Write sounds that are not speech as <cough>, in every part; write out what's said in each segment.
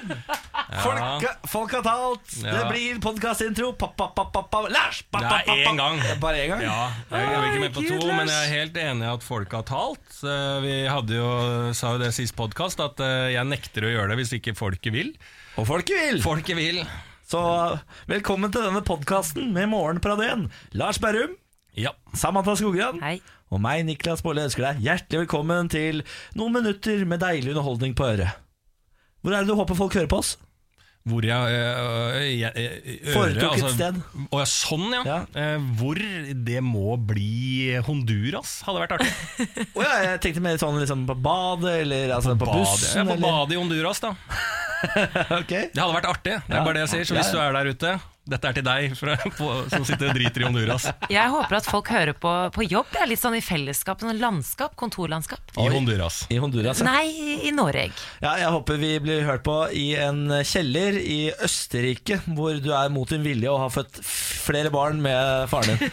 <laughs> Folk, folk har talt. Det blir podkastintro. Lars! Det er én gang. Er Bare én gang? Ja, jeg er ikke med på to, men jeg er helt enig i at folk har talt. Vi hadde jo, sa jo det sist podkast, at eh, jeg nekter å gjøre det hvis ikke folket vil. Og folket vil. Folket vil. Så velkommen til denne podkasten med Morgenparadien. Lars Berrum, Ja. Samantha Skogran Hei. og meg, Niklas Baarli, ønsker deg hjertelig velkommen til noen minutter med deilig underholdning på øret. Hvor er det du håper folk hører på oss? Hvor jeg, øh, jeg øh, Foretrukket øre, altså- sted. Å ja, sånn, ja. Eh, hvor det må bli Honduras, hadde vært artig. <laughs> oh, ja, jeg tenkte mer sånn liksom på badet, eller altså på, Badet. bussen. Ja, på badet i Honduras, da. <laughs> okay. Det hadde vært artig. Det er bare det jeg sier. Så hvis du er der ute, dette er til deg fra, på, som sitter og driter i Honduras. Jeg håper at folk hører på, på jobb, det er litt sånn i fellesskap, sånn landskap, kontorlandskap. I Honduras. I Honduras, ja. Nei, i, i Norge. ja. Jeg håper vi blir hørt på i en kjeller i Østerrike, hvor du er mot din vilje og har født flere barn med faren din.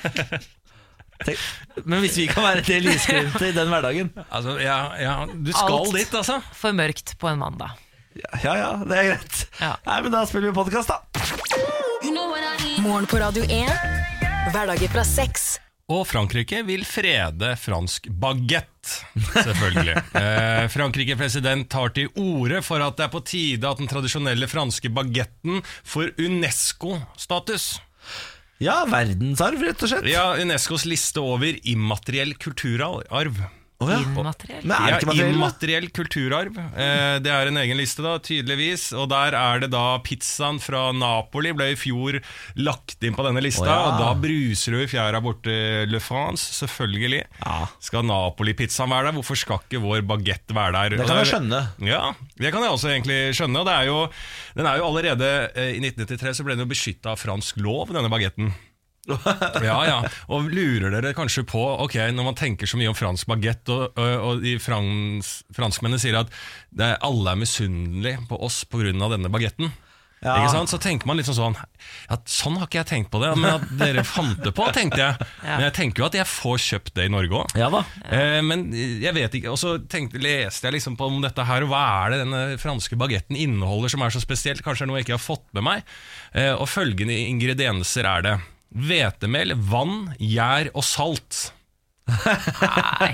<laughs> Tenk, men hvis vi kan være det lysglimtet i den hverdagen Altså, ja, ja, du skal Alt. dit, altså. For mørkt på en mandag. Ja ja, det er greit. Ja. Nei, men Da spiller vi podkast, da. Morgen på Radio 1. Hverdager fra seks. Og Frankrike vil frede fransk bagett, selvfølgelig. <laughs> eh, Frankrike-president tar til orde for at det er på tide at den tradisjonelle franske bagetten får UNESCO-status. Ja, verdensarv, rett og slett. Ja, Unescos liste over immateriell kulturarv. Å, ja. Immateriell. Er Ja, immateriell kulturarv. Eh, det er en egen liste, da, tydeligvis. Og der er det da pizzaen fra Napoli ble i fjor lagt inn på denne lista. Oh, ja. Og da bruser du i fjæra borte Le France, selvfølgelig. Ja. Skal Napoli-pizzaen være der? Hvorfor skal ikke vår bagett være der? Det kan jeg skjønne. Ja, det kan jeg også egentlig skjønne. Og det er jo, den er jo allerede eh, I 1993 så ble den jo beskytta av fransk lov, denne bagetten. <laughs> Ja, ja, og lurer dere kanskje på Ok, når man tenker så mye om fransk bagett, og, og, og de frans, franskmennene sier at det, alle er misunnelige på oss pga. denne bagetten. Ja. Så tenker man liksom sånn at Sånn har ikke jeg tenkt på det, men at dere fant det på, tenkte jeg. <laughs> Men jeg tenker jo at jeg får kjøpt det i Norge òg. Ja. Eh, men jeg vet ikke Og så tenkte, leste jeg liksom på om dette her Og hva er det denne franske bagetten inneholder som er så spesielt Kanskje det er noe jeg ikke har fått med meg eh, Og følgende ingredienser er det Hvetemel, vann, gjær og salt Nei.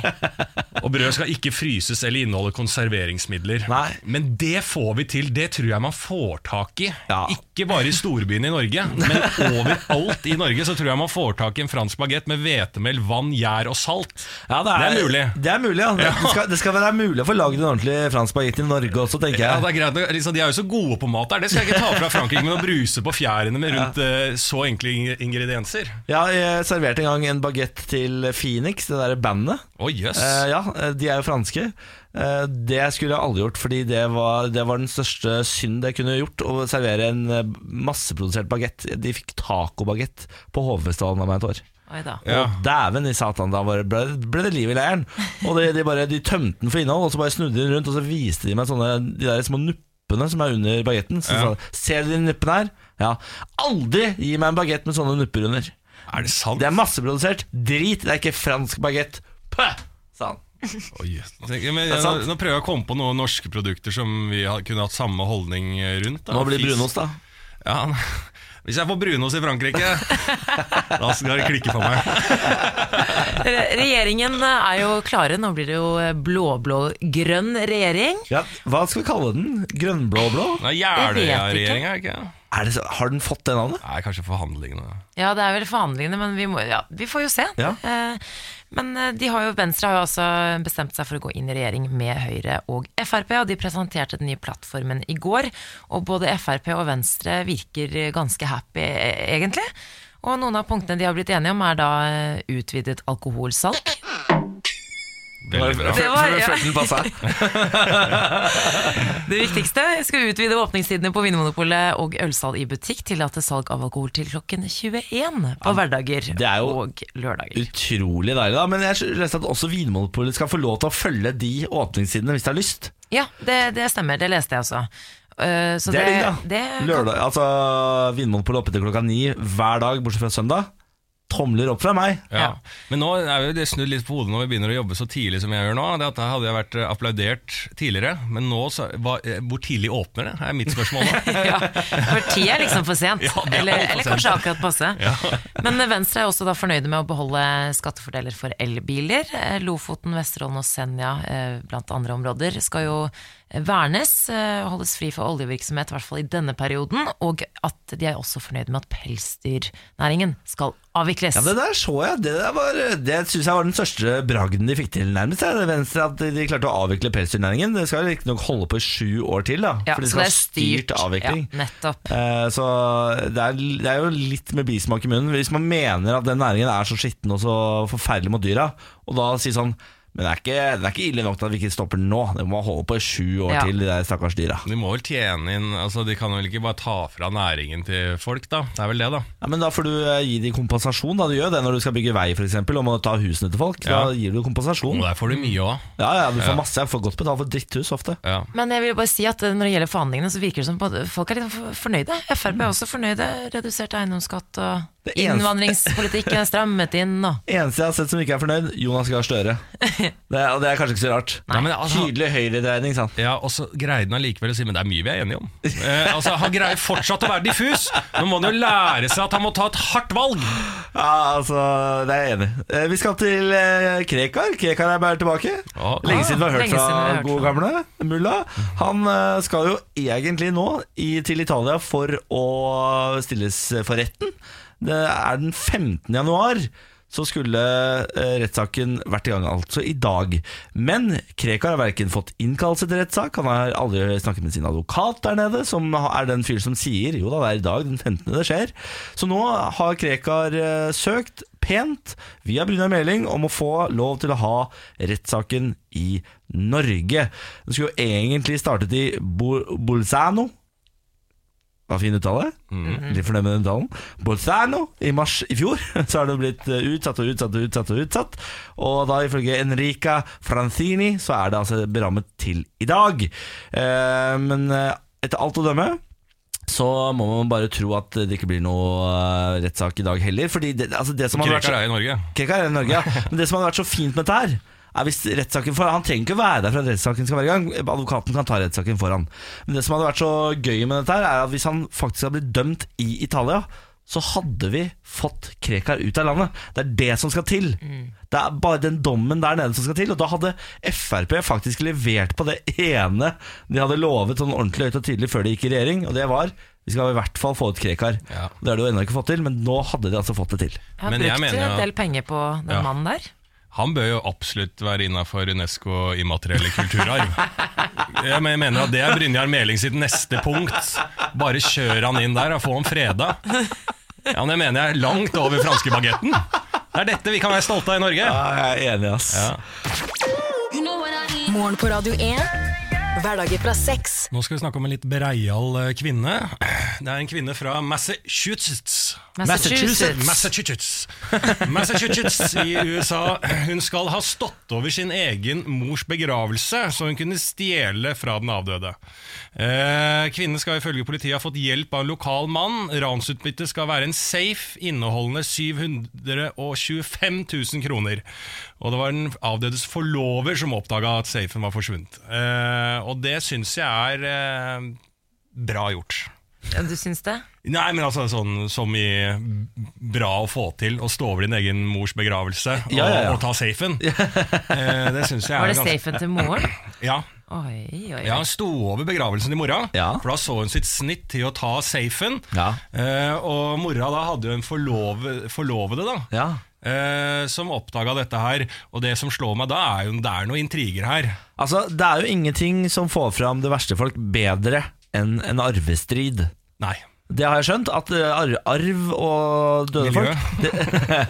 Og brød skal ikke fryses eller inneholde konserveringsmidler Nei. Men det får vi til Det tror jeg man får tak i Ja. Ikke bare i storbyene i Norge Men overalt i Norge Så tror jeg man får tak i en fransk bagett Med hvetemel, vann, gjær og salt Ja, Det er mulig. Det er mulig, ja. Det, skal, det skal være mulig å få lagd en ordentlig fransk bagett i Norge også, tenker Ja, jeg. det er greit. Liksom, de er jo så gode på mat der. Det skal jeg ikke ta fra Frankrike, men å bruse på fjærene med rundt eh, så enkle ingredienser. Ja, jeg serverte en gang en bagett til Phoenix, det derre bandet. Oh, yes. Eh, ja, eh, de er jo franske. Eh, det skulle jeg aldri gjort, fordi det var, det var den største synd jeg kunne gjort. Å servere en eh, masseprodusert bagett. De fikk tacobagett på Hovefestivalen av meg et år. Ja. Og dæven i satan, da ble, ble det liv i leiren. Og de, de, bare, de tømte den for innhold, og så bare snudde de den rundt, og så viste de meg sånne, de der små nuppene som er under bagetten. Så Ja. sa de, ser du de nuppene her? Ja. Aldri gi meg en bagett med sånne nupper under. Er det sant? Det er masseprodusert. Drit, det er ikke fransk bagett. Pøh! sa han. Jøss. Men, er nå, nå prøver jeg å komme på noen norske produkter som vi har, kunne hatt samme holdning rundt. Da. Nå blir brunost, da. Ja, <laughs> hvis jeg får brunost i Frankrike, <laughs> da skal det klikke for meg. Regjeringen er jo klare, nå blir det jo blå-blå-grønn regjering. Ja, hva skal vi kalle den? Grønn-blå-blå? Jeg. Jeløya-regjeringa, ikke Er det har den fått det navnet? Nei, kanskje forhandlingene. Ja, det er vel forhandlingene, men vi, må, ja, vi får jo se. Ja. Eh, men eh, de har jo, Venstre har jo også bestemt seg for å gå inn i regjering med Høyre og Frp, og de presenterte den nye plattformen i går. Og både Frp og Venstre virker ganske happy, eh, egentlig. Og noen av punktene de har blitt enige om, er da eh, utvidet alkoholsalg. Veldig bra. Det var- ja. Følte den passa. Det viktigste skal utvide åpningstidene på Vinmonopolet og ølsalg i butikk. Tillate salg av alkohol til klokken 21 på hverdager det er jo og lørdager. Utrolig deilig, da. Men jeg leste at også Vinmonopolet skal få lov til å følge de åpningstidene hvis de har lyst. Ja, det, det stemmer. Det leste jeg også. Uh, så Det er digg, da. det Lørdag, altså Vinmonopolet oppe til klokka ni hver dag, bortsett fra søndag. Tomler opp fra meg. Ja. Men nå er vi det snudd litt på hodet når vi begynner å jobbe så tidlig som jeg gjør nå. Det at Da hadde jeg vært eh, applaudert tidligere, men nå så, hva, eh, hvor tidlig åpner det? er mitt spørsmål nå. <laughs> ja, for ti er liksom for sent. <laughs> Ja, er eller, eller kanskje akkurat passe. Ja. Men Venstre er også da fornøyde med å beholde skattefordeler for elbiler. Eh, Lofoten, Vesterålen og Senja, eh, blant andre områder, skal jo vernes, eh, holdes fri for oljevirksomhet, i hvert fall i denne perioden. Og at de er også fornøyde med at pelsdyrnæringen skal avvikles. Ja, Det der så jeg. Det, der var, det syns jeg var den største bragden de fikk til, nærmest. det Venstre, At de klarte å avvikle pelsdyrnæringen. Det skal riktignok holde på i sju år til, da. Ja, for de skal ha styrt, styrt avvikling. Ja, nettopp. Eh, Så det er, det er jo litt med bismak i munnen. Hvis man mener at den næringen er så skitten og så forferdelig mot dyra, og da sier sånn Men det er ikke, det er ikke ille nok til at vi ikke stopper nå. Det må holde på i sju år Ja. til, de der stakkars dyra. De må vel tjene inn altså De kan vel ikke bare ta fra næringen til folk, da? Det er vel det, da. Ja, Men da får du eh, gi dem kompensasjon. da Du gjør det når du skal bygge vei for eksempel, og må ta husene til folk. Ja. Da gir du kompensasjon. Og der får du mye òg. Ja, ja, du får Ja. masse. Jeg får godt betalt for dritthus ofte. Ja. Men jeg vil bare si at når det gjelder forhandlingene, så virker det som folk er litt fornøyde. Frp er også fornøyde. Redusert eiendomsskatt og innvandringspolitikken er strammet inn og <laughs> Eneste jeg har sett som ikke er fornøyd, Jonas Gahr Støre. Det, og det er kanskje ikke så rart. Nei, men altså- Tydelig høyredreining, sant. Ja, og så greide han allikevel å si Men det er mye vi er enige om. Eh, altså, Han greier fortsatt å være diffus. Nå må han jo lære seg at han må ta et hardt valg. Ja, altså, det er jeg enig i. Eh, Vi skal til eh, Krekar. Krekar er bare tilbake. Ja. Lenge siden vi har hørt lenge siden vi fra hørt gode gamle mulla. Han eh, skal jo egentlig nå i, til Italia for å stilles for retten. Det er den 15. januar. Så skulle eh, rettssaken vært i gang, altså i dag. Men Krekar har verken fått innkallelse til rettssak, han har aldri snakket med sin advokat der nede, som er den fyren som sier jo da, det er i dag, den 15. det skjer. Så nå har Krekar eh, søkt pent via Brynjar Meling om å få lov til å ha rettssaken i Norge. Den skulle jo egentlig startet i Bo Bolzano. Var fin uttale. Litt fornøyd med den talen. Bolzano i mars i fjor. <laughs> Så har det blitt eh, utsatt og utsatt og utsatt. Og utsatt Og da ifølge Enrica Franzini så er det altså berammet til i dag. Eh, men eh, etter alt å dømme så må man bare tro at det ikke blir noe eh, rettssak i dag heller. Fordi det, altså det som Krekar er i Norge. Krekar er i Norge, ja. <laughs> Men det som hadde vært så fint med dette her er hvis rettssaken for Han trenger ikke å være der for at rettssaken skal være i gang. Advokaten kan ta rettssaken for han. Men det som hadde vært så gøy med dette, her er at hvis han faktisk hadde blitt dømt i Italia, så hadde vi fått Krekar ut av landet. Det er det som skal til. Det er bare den dommen der nede som skal til. Og da hadde Frp faktisk levert på det ene de hadde lovet sånn ordentlig høyt og tydelig før de gikk i regjering, og det var vi skal i hvert fall få ut Krekar. Ja. Det har de jo ennå ikke fått til, men nå hadde de altså fått det til. Jeg har Men jeg brukt mener en del penger på den Ja. mannen der. Han bør jo absolutt være innafor Unesco immaterielle kulturarv. <laughs> Jeg mener at Det er Brynjar Meling sitt neste punkt. Bare kjør han inn der og få ham freda. Ja, men Det mener jeg er langt over franskebagetten. Det er dette vi kan være stolte av i Norge. Ja, jeg er enig, ass. Ja. Radio 1. Hverdager fra sex. Nå skal vi snakke om en litt breial eh, kvinne. Det er en kvinne fra Massachusetts. Massachusetts. Massachusetts. Massachusetts i USA. Hun skal ha stått over sin egen mors begravelse, så hun kunne stjele fra den avdøde. Eh, kvinnen skal ifølge politiet ha fått hjelp av en lokal mann. Ransutbyttet skal være en safe inneholdende 725 000 kroner. Og det var den avdødes forlover som oppdaga at safen var forsvunnet. Eh, og det syns jeg er eh, bra gjort. Ja, Du syns det? Nei, men altså sånn som i bra å få til å stå over din egen mors begravelse og, <laughs> Ja, ja, ja. og ta safen. <laughs> Eh, det syns jeg Var er det ganske safen til moren? <clears throat> Ja. Oi, oi, oi. ja, hun sto over begravelsen til mora, Ja. for da så hun sitt snitt til å ta safen. Ja. Eh, og mora da hadde jo en forlove, forlovede, da. Ja. Eh, som oppdaga dette her. Og det som slår meg da, er jo det er noen intriger her. Altså, det er jo ingenting som får fram det verste folk bedre enn en arvestrid. Nei. Det har jeg skjønt. At eh, arv og døde Miljø. folk det,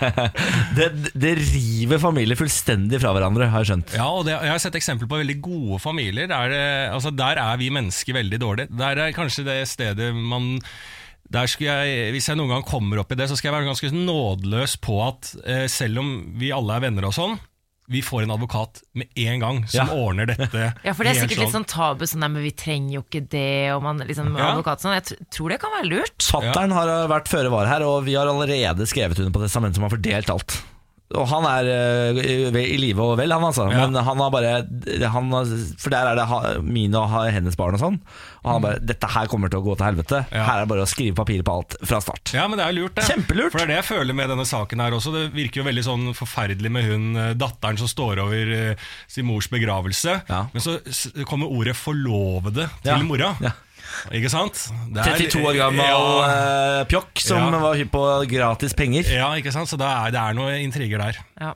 <laughs> det, det river familier fullstendig fra hverandre, har jeg skjønt. Ja, og det, jeg har sett eksempler på veldig gode familier. Der, altså, der er vi mennesker veldig dårlige. Der er kanskje det stedet man jeg, Hvis jeg noen gang kommer opp i det, så skal jeg være ganske nådeløs på at eh, selv om vi alle er venner og sånn, vi får en advokat med en gang som Ja. ordner dette. <laughs> Ja, for det er sikkert sikkert litt sånn tabu, sånn nei, men vi trenger jo ikke det, og man liksom Ja. advokat sånn. Jeg tr- tror det kan være lurt. Fattern har vært føre var her, og vi har allerede skrevet under på testamentet som har fordelt alt. Og han er eh, i, live og vel, han altså. Ja. Men han har bare han For der er det ha- mine og hennes barn og sånn. Og han bare 'Dette her kommer til å gå til helvete'. Ja. Her er det bare å skrive papirer på alt fra start. Ja, men det er lurt, det. Kjempelurt. For det er det jeg føler med denne saken her også. Det virker jo veldig sånn forferdelig med hun eh, datteren som står over eh, sin mors begravelse. Ja. Men så kommer ordet 'forlovede' til Ja. mora. Ja. Ikke sant? Det er- 32 år gammel Ja, eh, pjokk som Ja. var hypp på gratis penger. ja, ikke sant? Så det er, det er noen intriger der. Ja.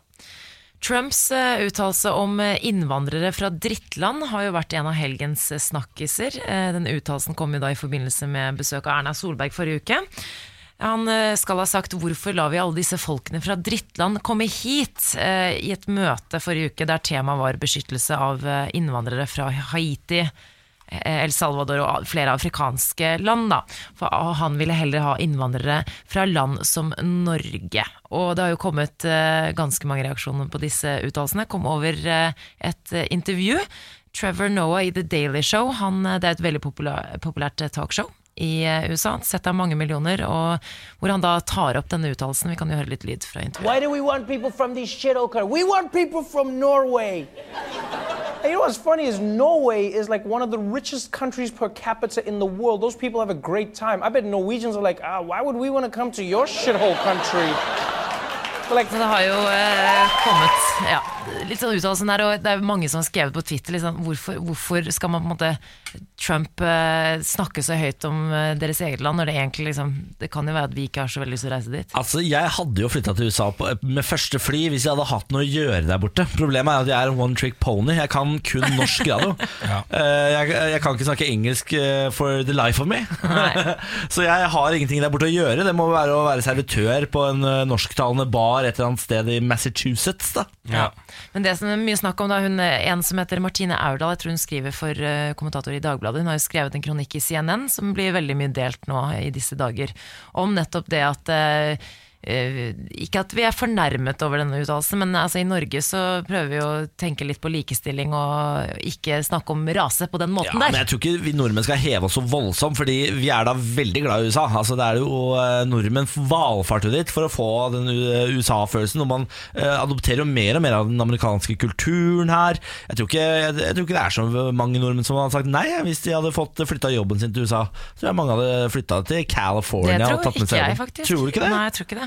Trumps eh, uttalelse om eh, innvandrere fra drittland har jo vært en av helgens snakkiser. Denne uttalelsen kom jo da i forbindelse med besøk av Erna Solberg forrige uke. Han skal ha sagt 'hvorfor lar vi alle disse folkene fra drittland komme hit?' i et møte forrige uke der temaet var beskyttelse av innvandrere fra Haiti. Eh, El Salvador og flere afrikanske land. Da. For han ville heller ha innvandrere fra land som Norge. Og det har jo kommet eh, ganske mange reaksjoner på disse uttalelsene. Kom over eh, et intervju. Trevor Noah i The Daily Show. Han, det er et veldig populært talkshow i eh, USA. Sett av mange millioner. Og hvor han da tar opp denne uttalelsen. Vi kan jo høre litt lyd fra intervjuet. Why do we want people from these shithole countries? We want people from Norway. And you know what's funny is Norway is like one of the richest countries per capita in the world. Those people have a great time. I bet Norwegians are like, ah, why would we want to come to your shithole country? Like, det har jo eh, kommet ja, litt sånn uttalelsen der, og det er mange som har skrevet på Twitter liksom, hvorfor, hvorfor skal man på en måte Trump eh, snakke så høyt om eh, deres eget land, når det egentlig liksom Det kan jo være at vi ikke har så veldig lyst til å reise dit. Altså, Jeg hadde jo flytta til USA på, med første fly hvis jeg hadde hatt noe å gjøre der borte. Problemet er at jeg er en one trick pony. Jeg kan kun norsk radio. <laughs> Ja. Eh, jeg, jeg kan ikke snakke engelsk eh, for the life of me. <laughs> Så jeg har ingenting der borte å gjøre. Det må være å være servitør på en eh, norsktalende bar et eller annet sted i Massachusetts. da Ja. Men det som er mye snakk om da, hun, eh, en som heter Martine Aurdal, jeg tror hun skriver for eh, kommentator i Dagbladet, hun har jo skrevet en kronikk i CNN som blir veldig mye delt nå i disse dager, om nettopp det at eh, ikke at vi er fornærmet over denne uttalelsen, men altså, i Norge så prøver vi å tenke litt på likestilling og ikke snakke om rase på den måten Ja, der. men jeg tror ikke vi nordmenn skal heve oss så voldsomt, fordi vi er da veldig glad i USA. Altså, det er jo eh, Nordmenn valfarter dit for å få den eh, USA-følelsen, og man eh, adopterer jo mer og mer av den amerikanske kulturen her. Jeg tror, ikke, jeg, jeg tror ikke det er så mange nordmenn som hadde sagt nei hvis de hadde fått flytta jobben sin til USA. Så jeg mange hadde flytta til California og tatt med seg. Tror du ikke det? Nei, jeg tror ikke det.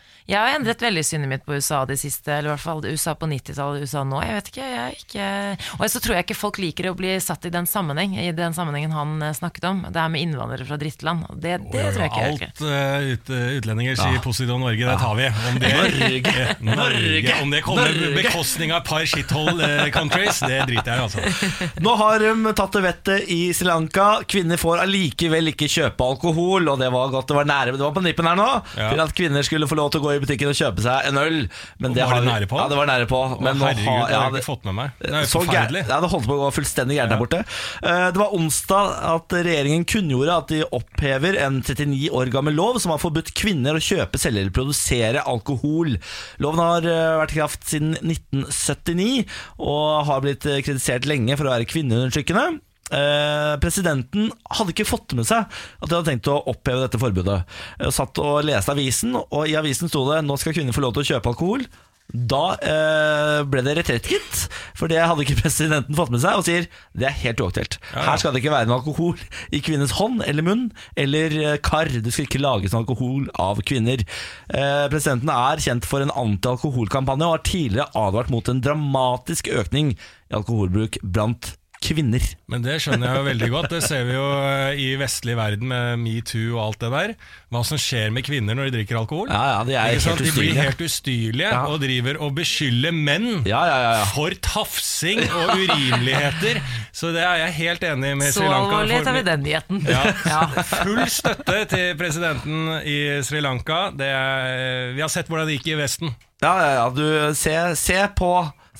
Jeg har endret veldig synet mitt på USA de siste, eller i hvert fall USA på 90-tallet, USA nå. Jeg vet ikke, jeg er ikke Og så tror jeg ikke folk liker å bli satt i den sammenheng, i den sammenhengen han eh, snakket om. Det er med innvandrere fra drittland. Det, det tror jeg ikke Alt uh, ut, utlendinger sier positivt om Norge, det tar vi. Om det, Norge. <laughs> Eh, Norge. Om det kommer Norge. på bekostning av et par shithole eh, countries, det driter jeg i, altså. <laughs> Nå har de tatt det vettet i Sri Lanka. Kvinner får allikevel ikke kjøpe alkohol, og det var godt det var nære Det var på nippen her nå Ja. til at kvinner skulle få lov til å gå i butikken og kjøpe seg en øl. Men det Var det nære på? Ja, det var nære på. Men Å, Herregud, har- det har jeg ikke fått med meg. Det er jo forferdelig. Ja, det holdt på å gå fullstendig gærent der borte. Eh, Det var onsdag at regjeringen kunngjorde at de opphever en 39 år gammel lov som har forbudt kvinner å kjøpe, selge eller produsere alkohol. Loven har eh, vært i kraft siden 1979 og har blitt eh, kritisert lenge for å være kvinneundertrykkende. Eh, presidenten hadde ikke fått med seg at de hadde tenkt å oppheve dette forbudet. Jeg satt og leste avisen, og i avisen sto det 'Nå skal kvinner få lov til å kjøpe alkohol'. Da eh, ble det retrett, gitt. For det hadde ikke <laughs> presidenten fått med seg, og sier det er helt uaktuelt. Her skal det ikke være noe alkohol i kvinnens hånd eller munn eller eh, kar. Det skal ikke lages noe alkohol av kvinner. Eh, presidenten er kjent for en antialkoholkampanje og har tidligere advart mot en dramatisk økning i alkoholbruk blant kvinner. Men det skjønner jeg jo veldig godt. Det ser vi jo eh, i vestlig verden med metoo og alt det der. Hva som skjer med kvinner når de drikker alkohol. Ja, ja, de er helt De blir helt ustyrlige Ja. og driver og beskylder menn Ja, ja, ja, ja. for tafsing og urimeligheter. Så det er jeg helt enig med Så Sri Lanka. alvorlig for- tar vi den nyheten. <laughs> Ja, Full støtte til presidenten i Sri Lanka. Det er, vi har sett hvordan det gikk i Vesten. Ja, ja, ja. Du, se, se, på,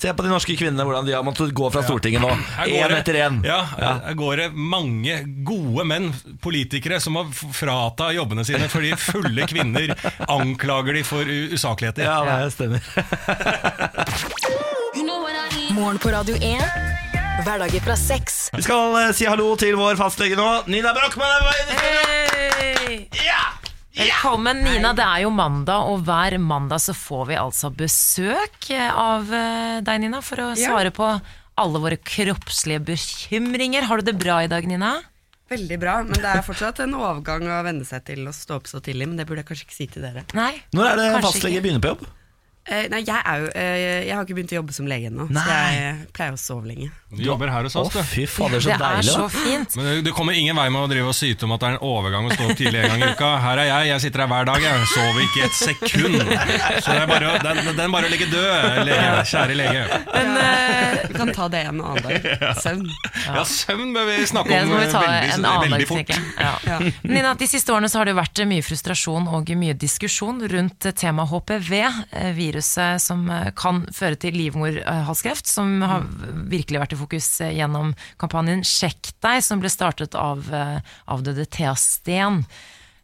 se på de norske kvinnene, hvordan de har måttet gå fra Stortinget nå. Én etter én. Ja, her går det mange gode menn, politikere, som har frata jobbene sine fordi fulle kvinner anklager de for usakligheter. Ja, det stemmer. Morgen på Radio 1. Hverdager fra seks. Vi skal eh, si hallo til vår fastlege nå. Nina Brochmann er på vei inn i studio. Hey! Ja! Velkommen, Nina. Det er jo mandag, og hver mandag så får vi altså besøk av eh, deg, Nina, for å Ja. svare på alle våre kroppslige bekymringer. Har du det bra i dag, Nina? Veldig bra, men det er fortsatt en overgang å venne seg til å stå opp så tidlig. Men det burde jeg kanskje ikke si til dere. Nei? Når er det fastlege begynner på jobb? Eh, nei, jeg, er jo, eh, jeg har ikke begynt å jobbe som lege ennå, så Nei. jeg pleier å sove lenge. Du jobber her hos Å, oss, du. fy fader, så Det er deilig. så da. fint. Men du- du kommer ingen vei med å drive og syte om at det er en overgang å stå opp tidlig en gang i uka. Her er jeg, jeg sitter her hver dag, jeg sover ikke et sekund. Så det er bare, å- den, den bare ligger død, lege, kjære lege. Men eh, Vi kan ta det en annen dag. <laughs> Søvn. Ja, søvn bør vi snakke det om må vi ta veldig, en annen dag, veldig fort. tenker jeg. Ja. Ja. Nina, de siste årene så har det jo vært mye frustrasjon og mye diskusjon rundt temaet HPV, eh, viruset som kan føre til livmorhalskreft, som har virkelig vært i fokus gjennom kampanjen Sjekk deg, som ble startet av avdøde Thea Steen.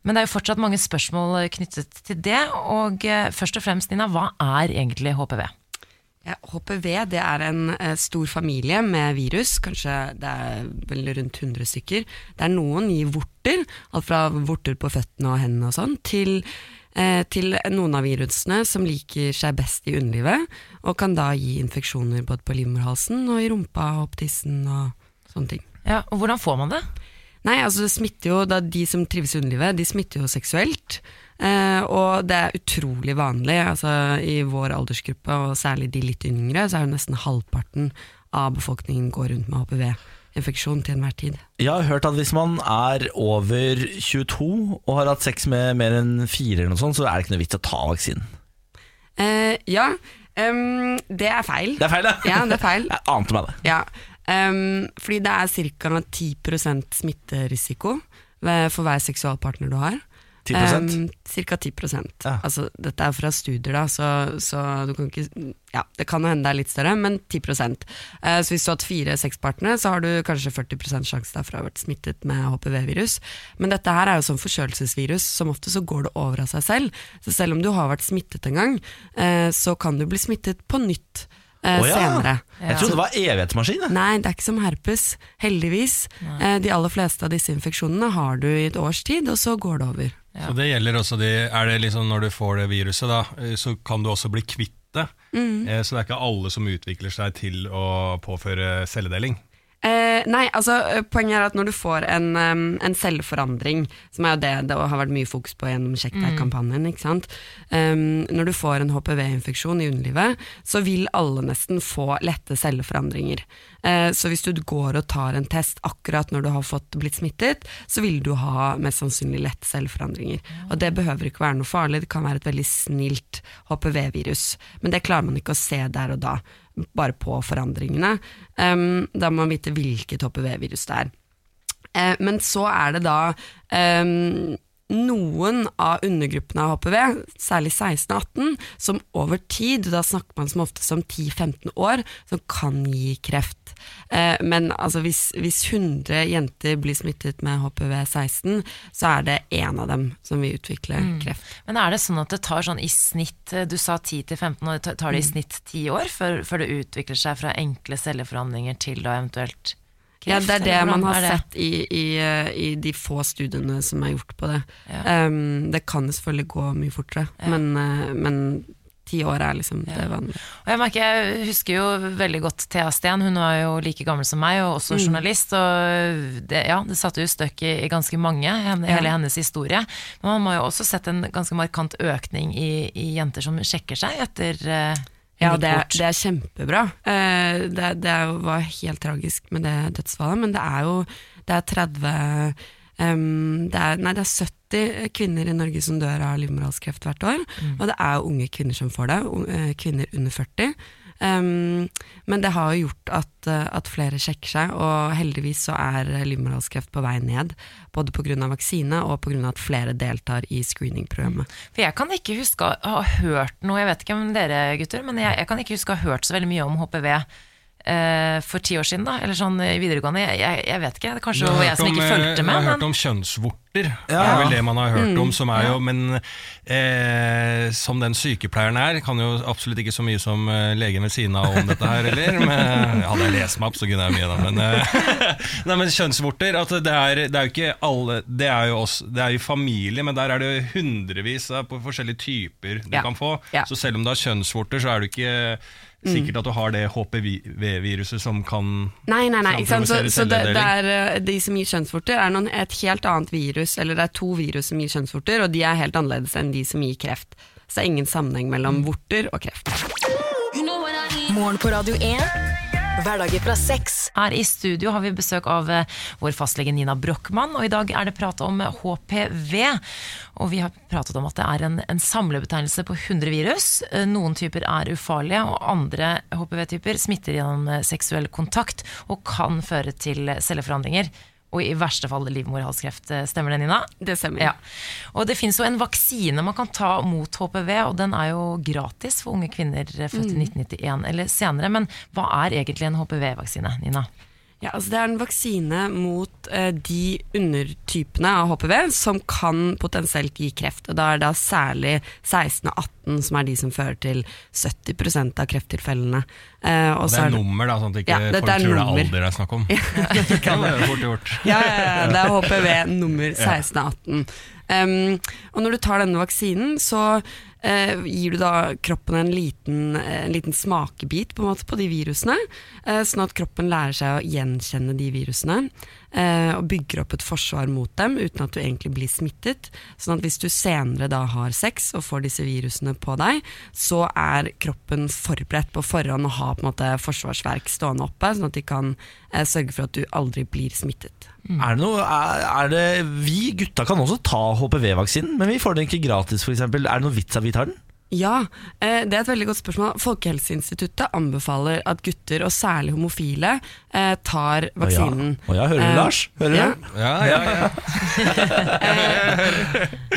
Men det er jo fortsatt mange spørsmål knyttet til det, og først og fremst, Nina, hva er egentlig HPV? HPV det er en stor familie med virus, kanskje det er vel rundt 100 stykker. Der noen gir vorter, alt fra vorter på føttene og hendene og sånn, til, eh, til noen av virusene som liker seg best i underlivet, og kan da gi infeksjoner både på livmorhalsen og i rumpa og opp tissen og sånne ting. Ja, og hvordan får man det? Nei, altså det smitter jo, da De som trives i underlivet, de smitter jo seksuelt. Eh, og det er utrolig vanlig. altså I vår aldersgruppe, og særlig de litt yngre, så er jo nesten halvparten av befolkningen går rundt med HPV-infeksjon til enhver tid. Jeg har hørt at hvis man er over 22 og har hatt sex med mer enn fire, eller noe sånt, så er det ikke noe vits å ta vaksinen. Eh, ja, um, det er feil. Det er feil, det. Ja, det er feil. <laughs> Jeg ante meg det. Ja, Um, fordi det er ca. 10% smitterisiko ved- for hver seksualpartner du har. 10 Um, Cirka 10 Ja. altså, Dette er fra studier, da, så, så du kan ikke Ja, det kan jo hende det er litt større, men 10 uh, Så hvis du har hatt fire sexpartnere, så har du kanskje 40 sjanse da for å ha vært smittet med HPV-virus. Men dette her er jo sånn forkjølelsesvirus, som ofte så går det over av seg selv. Så selv om du har vært smittet en gang, uh, så kan du bli smittet på nytt Uh, oh, ja. senere. Jeg trodde det var evighetsmaskin. Nei, det er ikke som herpes, heldigvis. Uh, de aller fleste av disse infeksjonene har du i et års tid, og så går det over. Så det gjelder også de, er det liksom Når du får det viruset, da, eh, så kan du også bli kvitt det. Mm. Så det er ikke alle som utvikler seg til å påføre celledeling. Eh, nei, altså eh, Poenget er at når du får en, um, en selvforandring, som er jo det det har vært mye fokus på gjennom Sjekk deg-kampanjen, ikke sant? Em, når du får en HPV-infeksjon i underlivet, så vil alle nesten få lette celleforandringer. Eh, så hvis du går og tar en test akkurat når du har fått blitt smittet, så vil du ha mest sannsynlig lette celleforandringer. Og det behøver ikke være noe farlig, det kan være et veldig snilt HPV-virus. Men det klarer man ikke å se der og da, bare på forandringene. Um, da må man vite hvilket HPV-virus det er. Uh, men så er det da em, noen av undergruppene av HPV, særlig 16-18, som over tid, da snakker man som oftest om 10-15 år, som kan gi kreft. Eh, men altså, hvis, hvis 100 jenter blir smittet med HPV 16, så er det én av dem som vil utvikle kreft. Men er det sånn at det tar sånn i snitt eh, Du sa 10-15 år, tar det i snitt 10 år før, før det utvikler seg fra enkle celleforhandlinger til da eventuelt? Ja, det er det man har det? sett i, i, eh, i de få studiene som er gjort på det. Ja. Um, det kan selvfølgelig gå mye fortere, men, eh, men ti år er liksom det vanlige. Og jeg merker, jeg husker jo veldig godt Thea Steen, hun var jo like gammel som meg, og Mm. også journalist. Og det, ja, det satte jo støkk i, i ganske mange, hele hennes historie. Men man må jo også sett en ganske markant økning i, i jenter som sjekker seg etter, eh, Ja, det, er- det er kjempebra. Eh, det, det var helt tragisk med det dødsfallet, men det er jo det er 30 um, det er, Nei, det er 70 kvinner i Norge som dør av livmorhalskreft hvert år. Og det er jo unge kvinner som får det, eh, kvinner under 40. Em, men det har jo gjort at, eh, at flere sjekker seg, og heldigvis så er livmorhalskreft på vei ned. Både pga. vaksine og pga. at flere deltar i screeningprogrammet. For jeg kan ikke huske å ha hørt noe, jeg vet ikke om dere gutter, men jeg, jeg kan ikke huske å ha hørt så veldig mye om HPV eh, for ti år siden, da. Eller sånn i videregående. Jeg, jeg, jeg vet ikke, det er kanskje Jeg var jeg som om, ikke eh, fulgte Jeg med. har hørt om kjønnsvorter. Det er vel det man har hørt Mm. om. Som er jo, Men eh, som den sykepleieren er, kan jo absolutt ikke så mye som eh, legen ved siden av om dette her, eller? Men, hadde jeg lest meg opp, så kunne jeg mye, da. Men, eh, <laughs> nei, men kjønnsvorter at det, er, det er jo ikke alle Det er jo oss, det er jo familie, men der er det hundrevis av på forskjellige typer du Ja. kan få. Ja. Så selv om du har kjønnsvorter, så er du ikke sikkert at du har det HPV-viruset som kan Nei, nei, nei. Ikke sant? Så, så det, det er, eh, de som gir kjønnsvorter, er noen, et helt annet virus, eller det er to virus som gir kjønnsvorter, og de er helt annerledes enn de som gir kreft. Så det er ingen sammenheng Mm. mellom vorter og kreft. Morgen på Radio 1. Hverdager fra sex. her i studio har vi besøk av eh, vår fastlege Nina Brochmann, og i dag er det prat om HPV. Og vi har pratet om at det er en, en samlebetegnelse på 100 virus. Eh, Noen typer er ufarlige, og andre HPV-typer smitter gjennom eh, seksuell kontakt og kan føre til celleforandringer. Og i verste fall livmorhalskreft. Eh, Stemmer det, Nina? Det stemmer. Ja. Og det finnes jo en vaksine man kan ta mot HPV, og den er jo gratis for unge kvinner eh, født i 1991 eller senere. Men hva er egentlig en HPV-vaksine, Nina? Ja, altså det er en vaksine mot eh, de undertypene av HPV som kan potensielt gi kreft. Og da er det særlig 16 og 18 som er de som fører til 70% av krefttilfellene. Eh, og Det er er det- nummer, da, sånn at ikke Ja, folk er tror det er alder det er snakk om. <laughs> det kan fort gjort. Ja, ja, ja, det er HPV nummer <laughs> 16 og 18. Um, og når du tar denne vaksinen, så eh, gir du da kroppen en liten, eh, en liten smakebit på, måte, på de virusene, eh, sånn at kroppen lærer seg å gjenkjenne de virusene. eh, og bygger opp et forsvar mot dem uten at du egentlig blir smittet. Sånn at hvis du senere da har sex og får disse virusene på deg, så er kroppen forberedt på forhånd å ha på en måte forsvarsverk stående oppe, sånn at de kan eh, sørge for at du aldri blir smittet. Er det noe, er, er det, vi gutta kan også ta HPV-vaksinen, men vi får den ikke gratis f.eks. Er det noe vits at vi tar den? Ja, eh, det er et veldig godt spørsmål. Folkehelseinstituttet anbefaler at gutter, og særlig homofile, eh, tar vaksinen. Å ja, hører du, Eh, Lars? Hører ja. du? Ja, ja, ja. <laughs>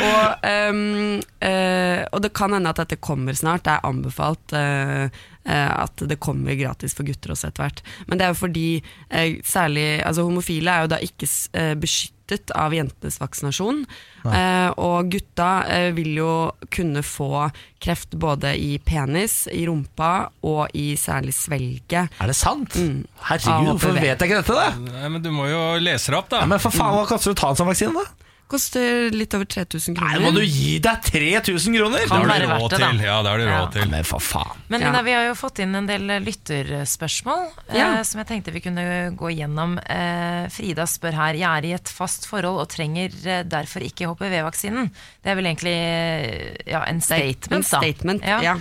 Og, um, eh, og det kan hende at dette kommer snart. Det er anbefalt eh, at det kommer gratis for gutter også etter hvert. Men det er jo fordi eh, særlig altså Homofile er jo da ikke eh, beskyttet av jentenes vaksinasjon. Eh, og gutta eh, vil jo kunne få kreft både i penis, i rumpa og i særlig svelget. Er det sant? Mm. Herregud, Ah, hvorfor vet jeg ikke dette? da? Nei, men du må jo lese det opp, da. Ja, men for faen, Hva kaster du ta en sånn vaksine? da? Koster litt over 3000 kroner. Nei. Må du gi deg 3000 kroner? Det har du råd det, til. Ja, det har du Ja. råd til. Men for faen. Men Ja. Vi har jo fått inn en del lytterspørsmål Ja. eh, som jeg tenkte vi kunne gå gjennom. Eh, Frida spør her Jeg er i et fast forhold og trenger eh, derfor ikke HPV-vaksinen. Det er vel egentlig ja, en statement, En da. statement, Ja. ja.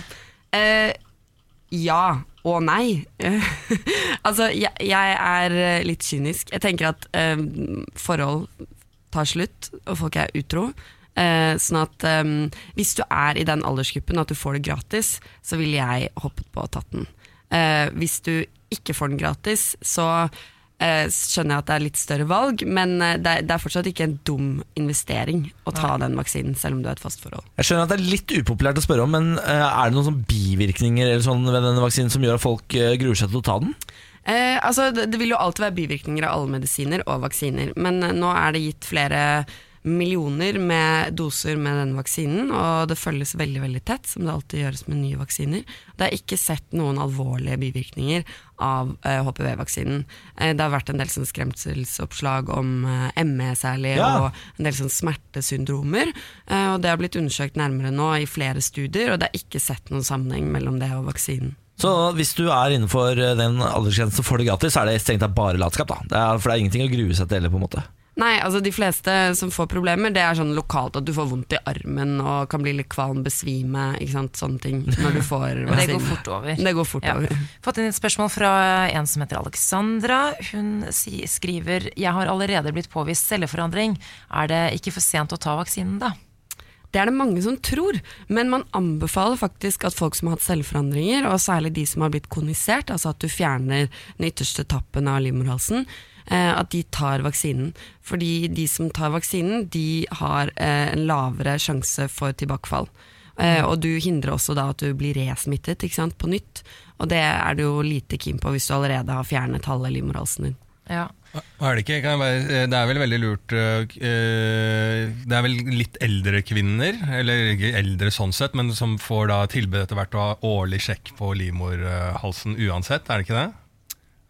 Eh, ja og nei. <laughs> altså, jeg, jeg er litt kynisk. Jeg tenker at eh, forhold tar slutt, og folk er utro. Eh, sånn at um, hvis du er i den aldersgruppen at du får det gratis, så ville jeg hoppet på og tatt den. Eh, hvis du ikke får den gratis, så eh, skjønner jeg at det er litt større valg, men eh, det, er, det er fortsatt ikke en dum investering å ta den vaksinen, selv om du er et fast forhold. Jeg skjønner at det er litt upopulært å spørre om, men eh, er det noen bivirkninger eller sånn ved denne vaksinen som gjør at folk gruer seg til å ta den? Eh, altså, det, det vil jo alltid være bivirkninger av alle medisiner og vaksiner, men eh, nå er det gitt flere millioner med doser med denne vaksinen, og det følges veldig veldig tett, som det alltid gjøres med nye vaksiner. Det er ikke sett noen alvorlige bivirkninger av eh, HPV-vaksinen. Eh, det har vært en del sånn skremselsoppslag om eh, ME særlig, Ja. og en del sånn smertesyndromer, eh, og det har blitt undersøkt nærmere nå i flere studier, og det er ikke sett noen sammenheng mellom det og vaksinen. Så hvis du er innenfor eh, den aldersgrensen og får det gratis, så er det strengt tatt bare latskap. da det er, For det er ingenting å grue seg til heller, på en måte. Nei, altså de fleste som får problemer, det er sånn lokalt at du får vondt i armen og kan bli litt kvalm, besvime, ikke sant, sånne ting. Når du får <laughs> Men det går fort over. Det går fort Ja. over. Fått inn et spørsmål fra en som heter Alexandra. Hun skriver Jeg har allerede blitt påvist celleforandring. Er det ikke for sent å ta vaksinen, da? Det er det mange som tror, men man anbefaler faktisk at folk som har hatt celleforandringer, og særlig de som har blitt konisert, altså at du fjerner den ytterste tappen av livmorhalsen, eh, at de tar vaksinen. Fordi de som tar vaksinen, de har eh, en lavere sjanse for tilbakefall. Eh, og du hindrer også da at du blir resmittet på nytt, og det er du jo lite keen på hvis du allerede har fjernet halve livmorhalsen din. Ja. Er det, ikke, bare, det er vel veldig lurt øh, øh, Det er vel litt eldre kvinner, eller ikke eldre sånn sett, men som får da tilbud etter hvert å ha årlig sjekk på livmorhalsen uansett, er det ikke det?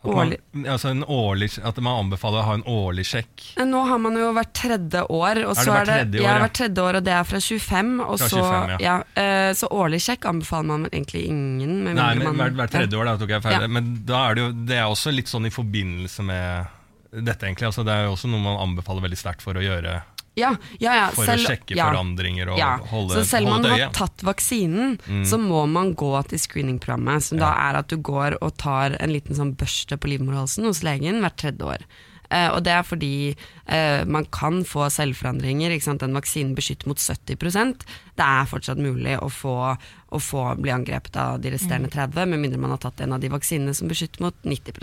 Man, altså en årlig, at man anbefaler å ha en årlig sjekk. Nå har man jo hvert tredje år, og Er det hvert er tredje år, ja, ja? hvert tredje år, og det er fra 25. Og Fra så, 25, ja. eh, så årlig sjekk anbefaler man egentlig ingen. Med Nei, men man- hvert, hvert tredje år, da tok jeg feil. Ja. Men da er det jo det er også litt sånn i forbindelse med dette, egentlig. Altså, det er jo også noe man anbefaler veldig sterkt for å gjøre. Ja, ja, ja, For selv- å sjekke ja. forandringer og Ja, holde, så selv om man har tatt vaksinen, Mm. så må man gå til screeningprogrammet, som da er at du går og tar en liten sånn børste på livmorhalsen hos legen hvert tredje år. Eh, og det er fordi eh, man kan få selvforandringer. Ikke sant? Den vaksinen beskytter mot 70% Det er fortsatt mulig å få, å få bli angrepet av de resterende 30 med mindre man har tatt en av de vaksinene som beskytter mot 90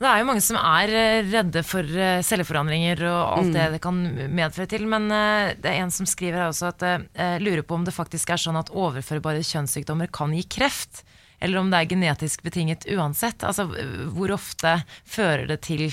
Det er jo mange som er eh, redde for eh, celleforandringer og alt det det kan medføre til, men eh, det er en som skriver her også at jeg lurer på om det faktisk er sånn at overførbare kjønnssykdommer kan gi kreft, eller om det er genetisk betinget uansett. Altså eh, hvor ofte fører det til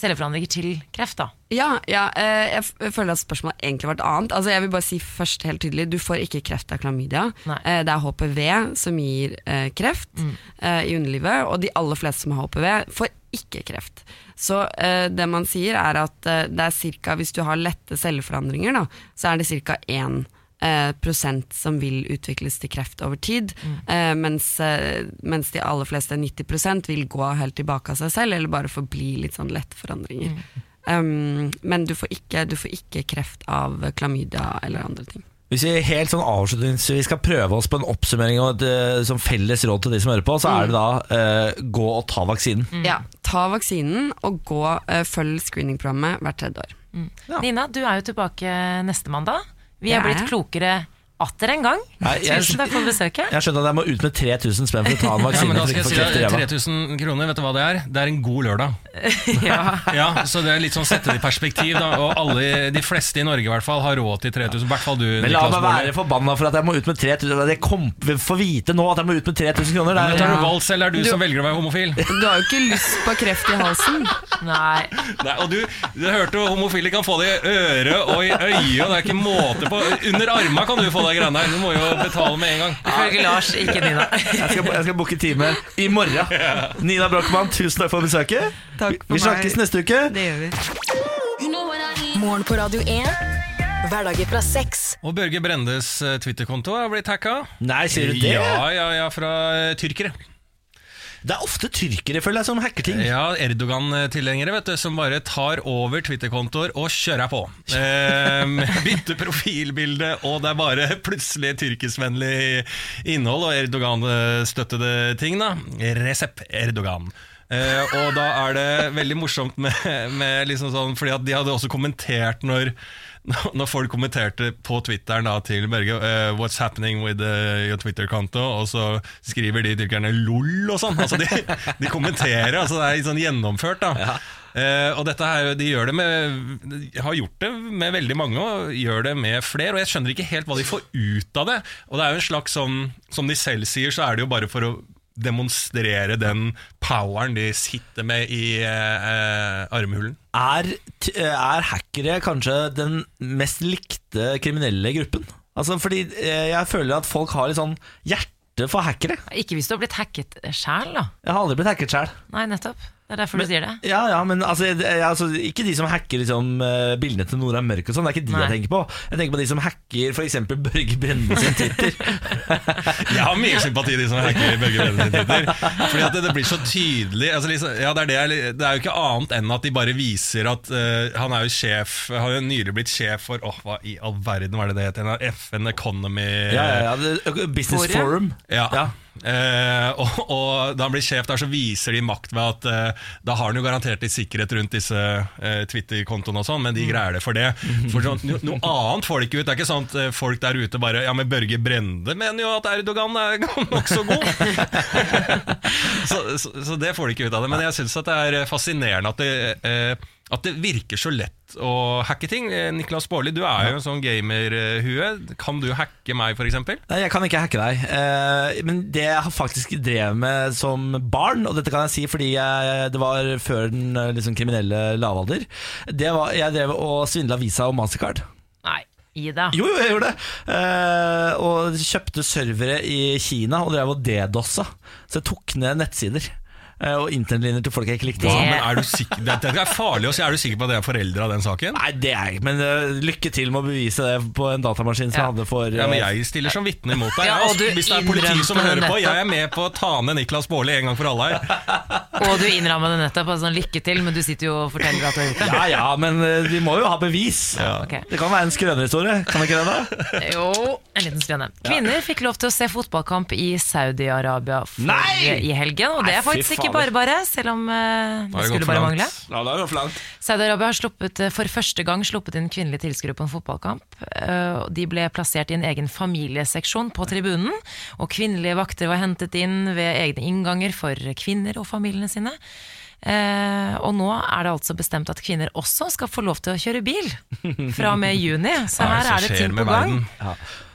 celleforandringer til kreft, da? Ja, ja eh, jeg, føler at spørsmålet egentlig var et annet. Altså, jeg vil bare si først helt tydelig, Du får ikke kreft av klamydia. Eh, det er HPV som gir eh, kreft eh, i underlivet, og de aller fleste som har HPV, får ikke kreft. Så eh, det man sier er at eh, det er cirka, hvis du har lette celleforandringer, da, så er det ca. 1 eh, prosent som vil utvikles til kreft over tid, eh, mens, eh, mens de aller fleste, 90% vil gå helt tilbake av seg selv, eller bare forbli litt sånn lette forandringer. Um, men du får, ikke, du får ikke kreft av klamydia eller andre ting. Hvis vi helt sånn avslutningsvis skal prøve oss på en oppsummering og et eh, som felles råd til de som hører på, så er det da eh, gå og ta vaksinen. Ja, Ta vaksinen og gå, eh, følg screeningprogrammet hvert tredje år. Nina, du er jo tilbake neste mandag. Vi er er blitt klokere atter en gang. Nei, jeg- Tusen takk for besøket. Jeg har at jeg må ut med 3000 spenn for å ta en Ja, men da skal jeg si deg, 3000 kroner, vet du hva det er? Det er en god lørdag. <laughs> ja. Ja, så det er litt sånn sette det i perspektiv, da. Og alle, de fleste i Norge i hvert fall har råd til 3000. I hvert fall du, Men la meg være forbanna for at jeg må ut med 3000 Jeg kom, får vite nå at jeg må ut med 3000 kroner. Men tar du vals, eller er du, Du- som velger å være homofil? Du har jo ikke lyst på kreft i halsen. Nei. Nei, og du, du hørte homofile kan få det i øret og i øyet, og det er ikke måte på Under arma kan du få de greiene her. Du må jo betale med en gang. Ifølge Lars, ikke Nina. <laughs> jeg skal, jeg skal booke time i morgen. Nina Brochmann, tusen takk for besøket. Takk for Vi snakkes meg. neste uke. Det gjør vi. Morgen på Radio 1. Hverdager fra seks. Og Børge Brendes eh, Twitter-konto har blitt hacka. Nei, sier du det? Ja, ja, ja, fra eh, tyrkere. Det er ofte tyrkere, føler jeg, som hacker ting. Ja, Erdogan-tilhengere vet du, som bare tar over Twitter-kontoer og kjører på. <laughs> Eh, bytter profilbilde, og det er bare plutselig tyrkiskvennlig innhold og Erdogan-støttede ting. da Resep Erdogan. Eh, og da er det veldig morsomt med, med liksom sånn Fordi at de hadde også kommentert når <laughs> når folk kommenterte på Twitteren da, til Børge uh, 'What's happening with eh, your Twitter-konto?' Og så skriver de tyrkerne 'lol' og sånn. Altså, de, de kommenterer. altså Det er sånn gjennomført. da Eh, og dette her, de det med de har gjort det med veldig mange og gjør det med flere. Og jeg skjønner ikke helt hva de får ut av det. Og det er jo en slags sånn, Som de selv sier, så er det jo bare for å demonstrere den poweren de sitter med i eh, eh, armhulen. Er, er hackere kanskje den mest likte kriminelle gruppen? Altså, fordi eh, jeg føler at folk har litt sånn hjerte for hackere. Ikke hvis du har blitt hacket sjæl, da. Jeg har aldri blitt hacket sjæl. Nei, nettopp. Det er derfor du sier det. Ja, ja, men altså, jeg, jeg, altså Ikke de som hacker liksom, eh, bildene til Nora Mørk og sånn. Det er ikke de Nei. jeg tenker på. Jeg tenker på de som hacker f.eks. Børge Brende sin Twitter. <laughs> Jeg har mye sympati de som hacker Børge Brende sin Twitter. Fordi at det, det blir så tydelig altså liksom, ja, det, er det, det er jo ikke annet enn at de bare viser at uh, han er jo sjef Har jo nylig blitt sjef for Åh, hva i all verden var det det het? FN Economy ja, ja, ja, det, Business Forum. Forum. Ja. Ja. Eh, og, og da han blir sjef der, så viser de makt ved at eh, da har han jo garantert litt sikkerhet rundt disse eh, Twitter-kontoene og sånn, men de greier det for det. For sånn, no, Noe annet får de ikke ut. Det er ikke sånn at folk der ute bare Ja, men Børge Brende mener jo at Erdogan er <laughs> nokså god. <laughs> så, så, så det får de ikke ut av det. Men jeg syns det er fascinerende at det, at det virker så lett å hacke ting. Eh, Niklas Baarli, du er jo en sånn gamerhue. Kan du hacke meg, f.eks.? Nei, jeg kan ikke hacke deg. Eh, men det jeg faktisk drev med som barn, og dette kan jeg si fordi jeg, det var før den eh, liksom, kriminelle lavalder, det var, jeg drev og svindla Visa og Mastercard. Nei, i det. Jo, jo, jeg gjorde det. Eh, og kjøpte servere i Kina og drev og dedossa. Så jeg tok ned nettsider. Eh, og internlinjer til folk jeg ikke likte. Ja, men er du sikker, det, det er farlig å si. Er du sikker på at jeg er foreldre av den saken? Nei, det er jeg ikke, men uh, lykke til med å bevise det på en datamaskin som Ja. jeg hadde for Ja, men eh, Jeg stiller som vitne imot deg. Ja, Jeg- og du Hvis det er politi som hører på, jeg er med på å ta ned Niklas Baarli en gang for alle her. <laughs> Og du innramma det nettopp. og Sånn, lykke til, men du sitter jo og forteller at du har gjort det. Ja ja, men uh, vi må jo ha bevis. Ok. Det kan være en skrønerhistorie. Kan det ikke det? da? <laughs> Jo, en liten skrøne. Kvinner fikk lov til å se fotballkamp i Saudi-Arabia i helgen. Og det er faktisk ikke fader. bare bare, selv om eh, det det skulle bare mangle. Ja, det er jo for langt. Saudi-Arabia har sluppet, eh, for første gang sluppet inn kvinnelige tilskuere på en fotballkamp. Eh, og De ble plassert i en egen familieseksjon på tribunen, og kvinnelige vakter var hentet inn ved egne innganger for kvinner og familiene sine. Eh, og nå er det altså bestemt at kvinner også skal få lov til å kjøre bil fra og med juni. <laughs> Så er her er det ting på gang.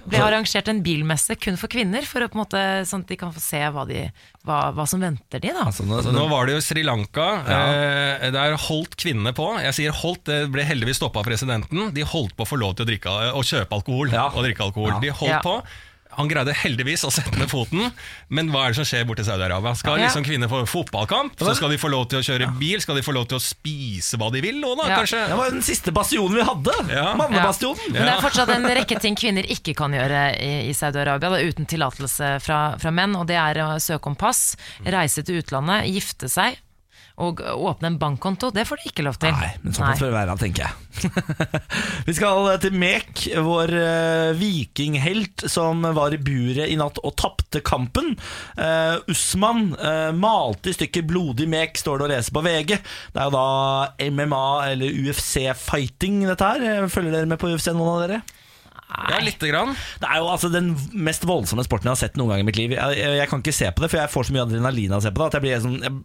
Det ble arrangert en bilmesse kun for kvinner, for å på en måte, sånn at de kan få se hva, de, hva, hva som venter de. da. Altså, nå, Så nå var det jo Sri Lanka. Eh, der holdt kvinnene på. Jeg sier holdt, det ble heldigvis stoppa av presidenten. De holdt på å få lov til å, drikke, å kjøpe alkohol Ja. og drikke alkohol. Ja. De holdt Ja. på. Han greide heldigvis å sette ned foten, men hva er det som skjer borte i Saudi-Arabia? Skal liksom kvinner få fotballkamp? Så skal de få lov til å kjøre bil? Skal de få lov til å spise hva de vil nå, da, Ja. kanskje? Det var jo den siste bastionen vi hadde. Ja. Mannebastionen. Men det er fortsatt en rekke ting kvinner ikke kan gjøre i, i Saudi-Arabia uten tillatelse fra, fra menn, og det er å søke om pass, reise til utlandet, gifte seg og åpne en bankkonto. Det får de ikke lov til. Nei, men såpass får det være, tenker jeg. <laughs> vi skal til Mek, vår eh, vikinghelt som var i buret i natt og tapte kampen. Uh, Usman uh, malte i stykker blodig mek, står det å lese på VG. Det er jo da MMA eller UFC-fighting, dette her. Følger dere med på UFC, noen av dere? Ja, lite grann. Det er jo altså den mest voldsomme sporten jeg har sett noen gang i mitt liv. Jeg, jeg, jeg kan ikke se på det, for jeg får så mye adrenalin av å se på det at jeg blir sånn jeg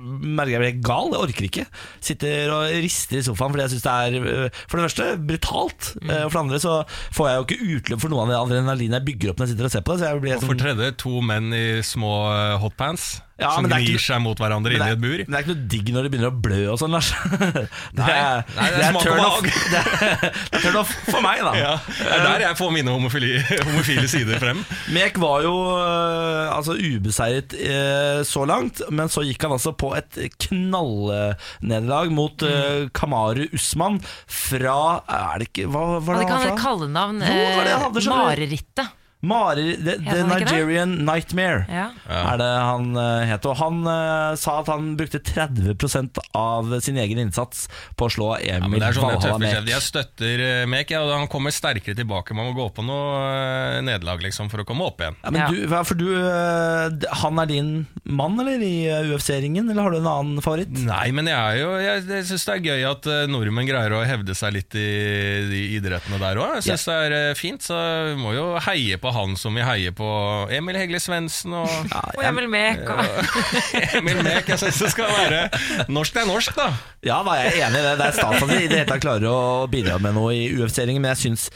merker jeg blir gal. Jeg orker ikke. Sitter og rister i sofaen fordi jeg syns det er øh, for det første brutalt. mm. Og for det andre så får jeg jo ikke utløp for noe av det adrenalinet jeg bygger opp når jeg sitter og ser på det. Så jeg blir Og for sånn, tredje, to menn i små eh, hotpants Ja, som men det gnir ikke- seg mot hverandre inni i et bur. men det er ikke noe digg når det begynner å blø og sånn, Lars. <laughs> Det er, nei, det er turn off. <laughs> Det er, turn off for meg, da. <laughs> Ja, det er der jeg får mine homofili, homofile sider frem. Mek var jo øh, altså ubeseiret øh, så langt, men så gikk han altså på et knallnederlag mot øh, Kamaru Usman fra Er det ikke Hva var det det han var fra? kallenavn. Jo, det var det eh, hadde, skjønner. Marerittet. Mari, the, the Nigerian det? Nightmare. Ja. Er det han uh, het. Og han uh, sa at han brukte 30% av sin egen innsats på å slå Emil ja, det er sånne Valhalla Mek. Jeg støtter uh, Mek, ja, og han kommer sterkere tilbake. Man må gå på noe nederlag liksom, for å komme opp igjen. Ja, men Ja. du, for du, han er din mann eller i UFC-ringen, eller har du en annen favoritt? Nei, men jeg er jo Jeg, jeg syns det er gøy at nordmenn greier å hevde seg litt i de idrettene der òg. Jeg syns det er fint, så vi må jo heie på han som vi heier på Emil Hegle Svendsen og Og Emil Mek. og- <laughs> Emil Mek. Jeg syns det skal være Norsk er norsk, da. Ja, da er jeg enig i det. Det er stas at de i det hele tatt klarer å bidra med noe i UFC-ringen, men jeg syns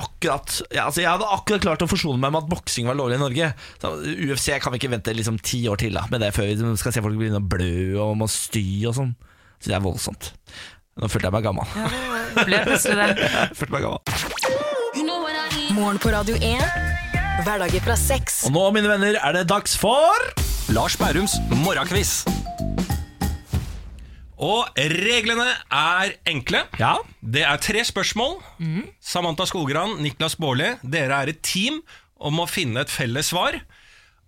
akkurat ja, altså Jeg hadde akkurat klart å forsone meg med at boksing var lovlig i Norge. Så UFC kan vi ikke vente liksom ti år til da med det før vi skal se folk begynne å blø og må sty og sånn. Så det er voldsomt. Nå følte jeg meg gammel. Ble plutselig det. <laughs> Følte meg gammel. Morgen på Radio 1. Hverdager fra seks. Og nå, mine venner, er det dags for Lars Bærums morgenkviss. Og reglene er enkle. Ja. Det er tre spørsmål. Samantha Skogran, Niklas Baarli, dere er et team om å finne et felles svar.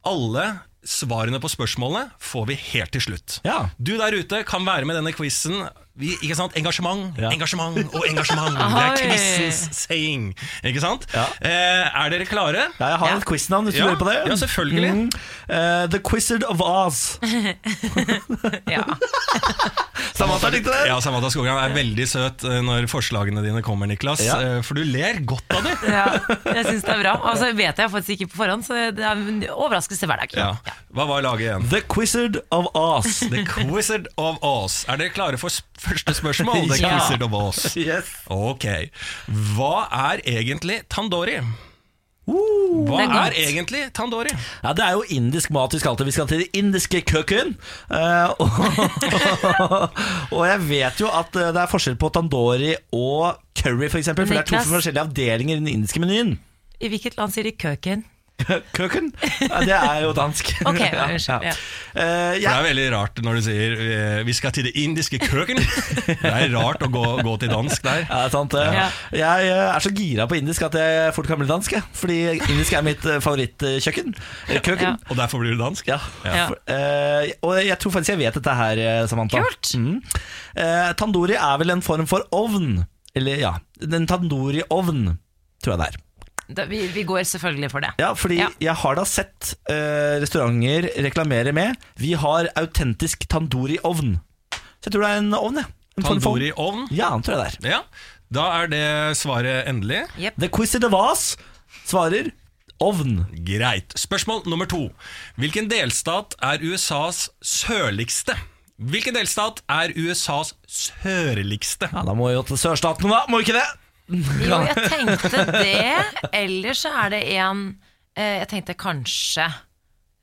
Alle svarene på spørsmålene får vi helt til slutt. Ja. Du der ute kan være med i denne quizen. Vi, ikke sant? Engasjement, Ja. engasjement og <laughs> engasjement. Det er quizens saying. Ikke sant? Ja. Eh, er dere klare? Ja, jeg har Ja. et quiznavn hvis du Ja. lurer på det. Ja, selvfølgelig. Mm. uh, The Quizzard of Oz. <laughs> Ja. <laughs> Samantha likte det. Ja, Samantha Skogran er veldig søt eh, når forslagene dine kommer, Niklas. Ja. eh, For du ler godt av dem. ja, jeg syns det er bra. Og så vet jeg faktisk ikke på forhånd, så det er en overraskelse hver dag. Ja. Hva var laget igjen? The Quizzard of Oz. The Quizzard of Oz. Er dere klare for første spørsmål? det <laughs> Ja. Wizard of Oz. yes. Ok. Hva er egentlig tandoori? Hva er er, egentlig tandoori? Ja, Det er jo indisk mat vi skal til. Vi skal til det indiske kjøkken. Uh, og, <laughs> og jeg vet jo at eh, det er forskjell på tandoori og curry, f.eks. For, eksempel, for det er to forskjellige avdelinger i den indiske menyen. I hvilket land sier de køken? Køkken? Ja, det er jo dansk. <laughs> Ok, <laughs> Ja, ja. Uh, ja. Det er veldig rart når du sier eh, 'vi skal til det indiske køkken'. Det er rart å gå, gå til dansk der. Ja, er sant det. Ja. Jeg eh, er så gira på indisk at jeg fort kan bli dansk. Fordi indisk er mitt eh, favorittkjøkken. Eh, Køkken. Ja. Og derfor blir du dansk? Ja. Ja. For, eh, og jeg tror faktisk jeg vet dette her, eh, Samantha. Kult. Mm. Uh, tandoori er vel en form for ovn. Eller ja, en tandoori-ovn, tror jeg det er. Da, vi, vi går selvfølgelig for det. Ja, fordi Ja. jeg har da sett uh, restauranter reklamere med Vi har autentisk tandoori-ovn. Så jeg tror det er en ovn, jeg. Tandoori-ovn? Ja, den tror jeg det er. Ja. Da er det svaret endelig. The Quizer the Vase svarer ovn. Greit. Spørsmål nummer to. Hvilken delstat er USAs sørligste? Hvilken delstat er USAs sørligste? Ja, Da må jo til sørstaten, da. Må ikke det? Jo, jeg tenkte det. Ellers så er det en eh, Jeg tenkte kanskje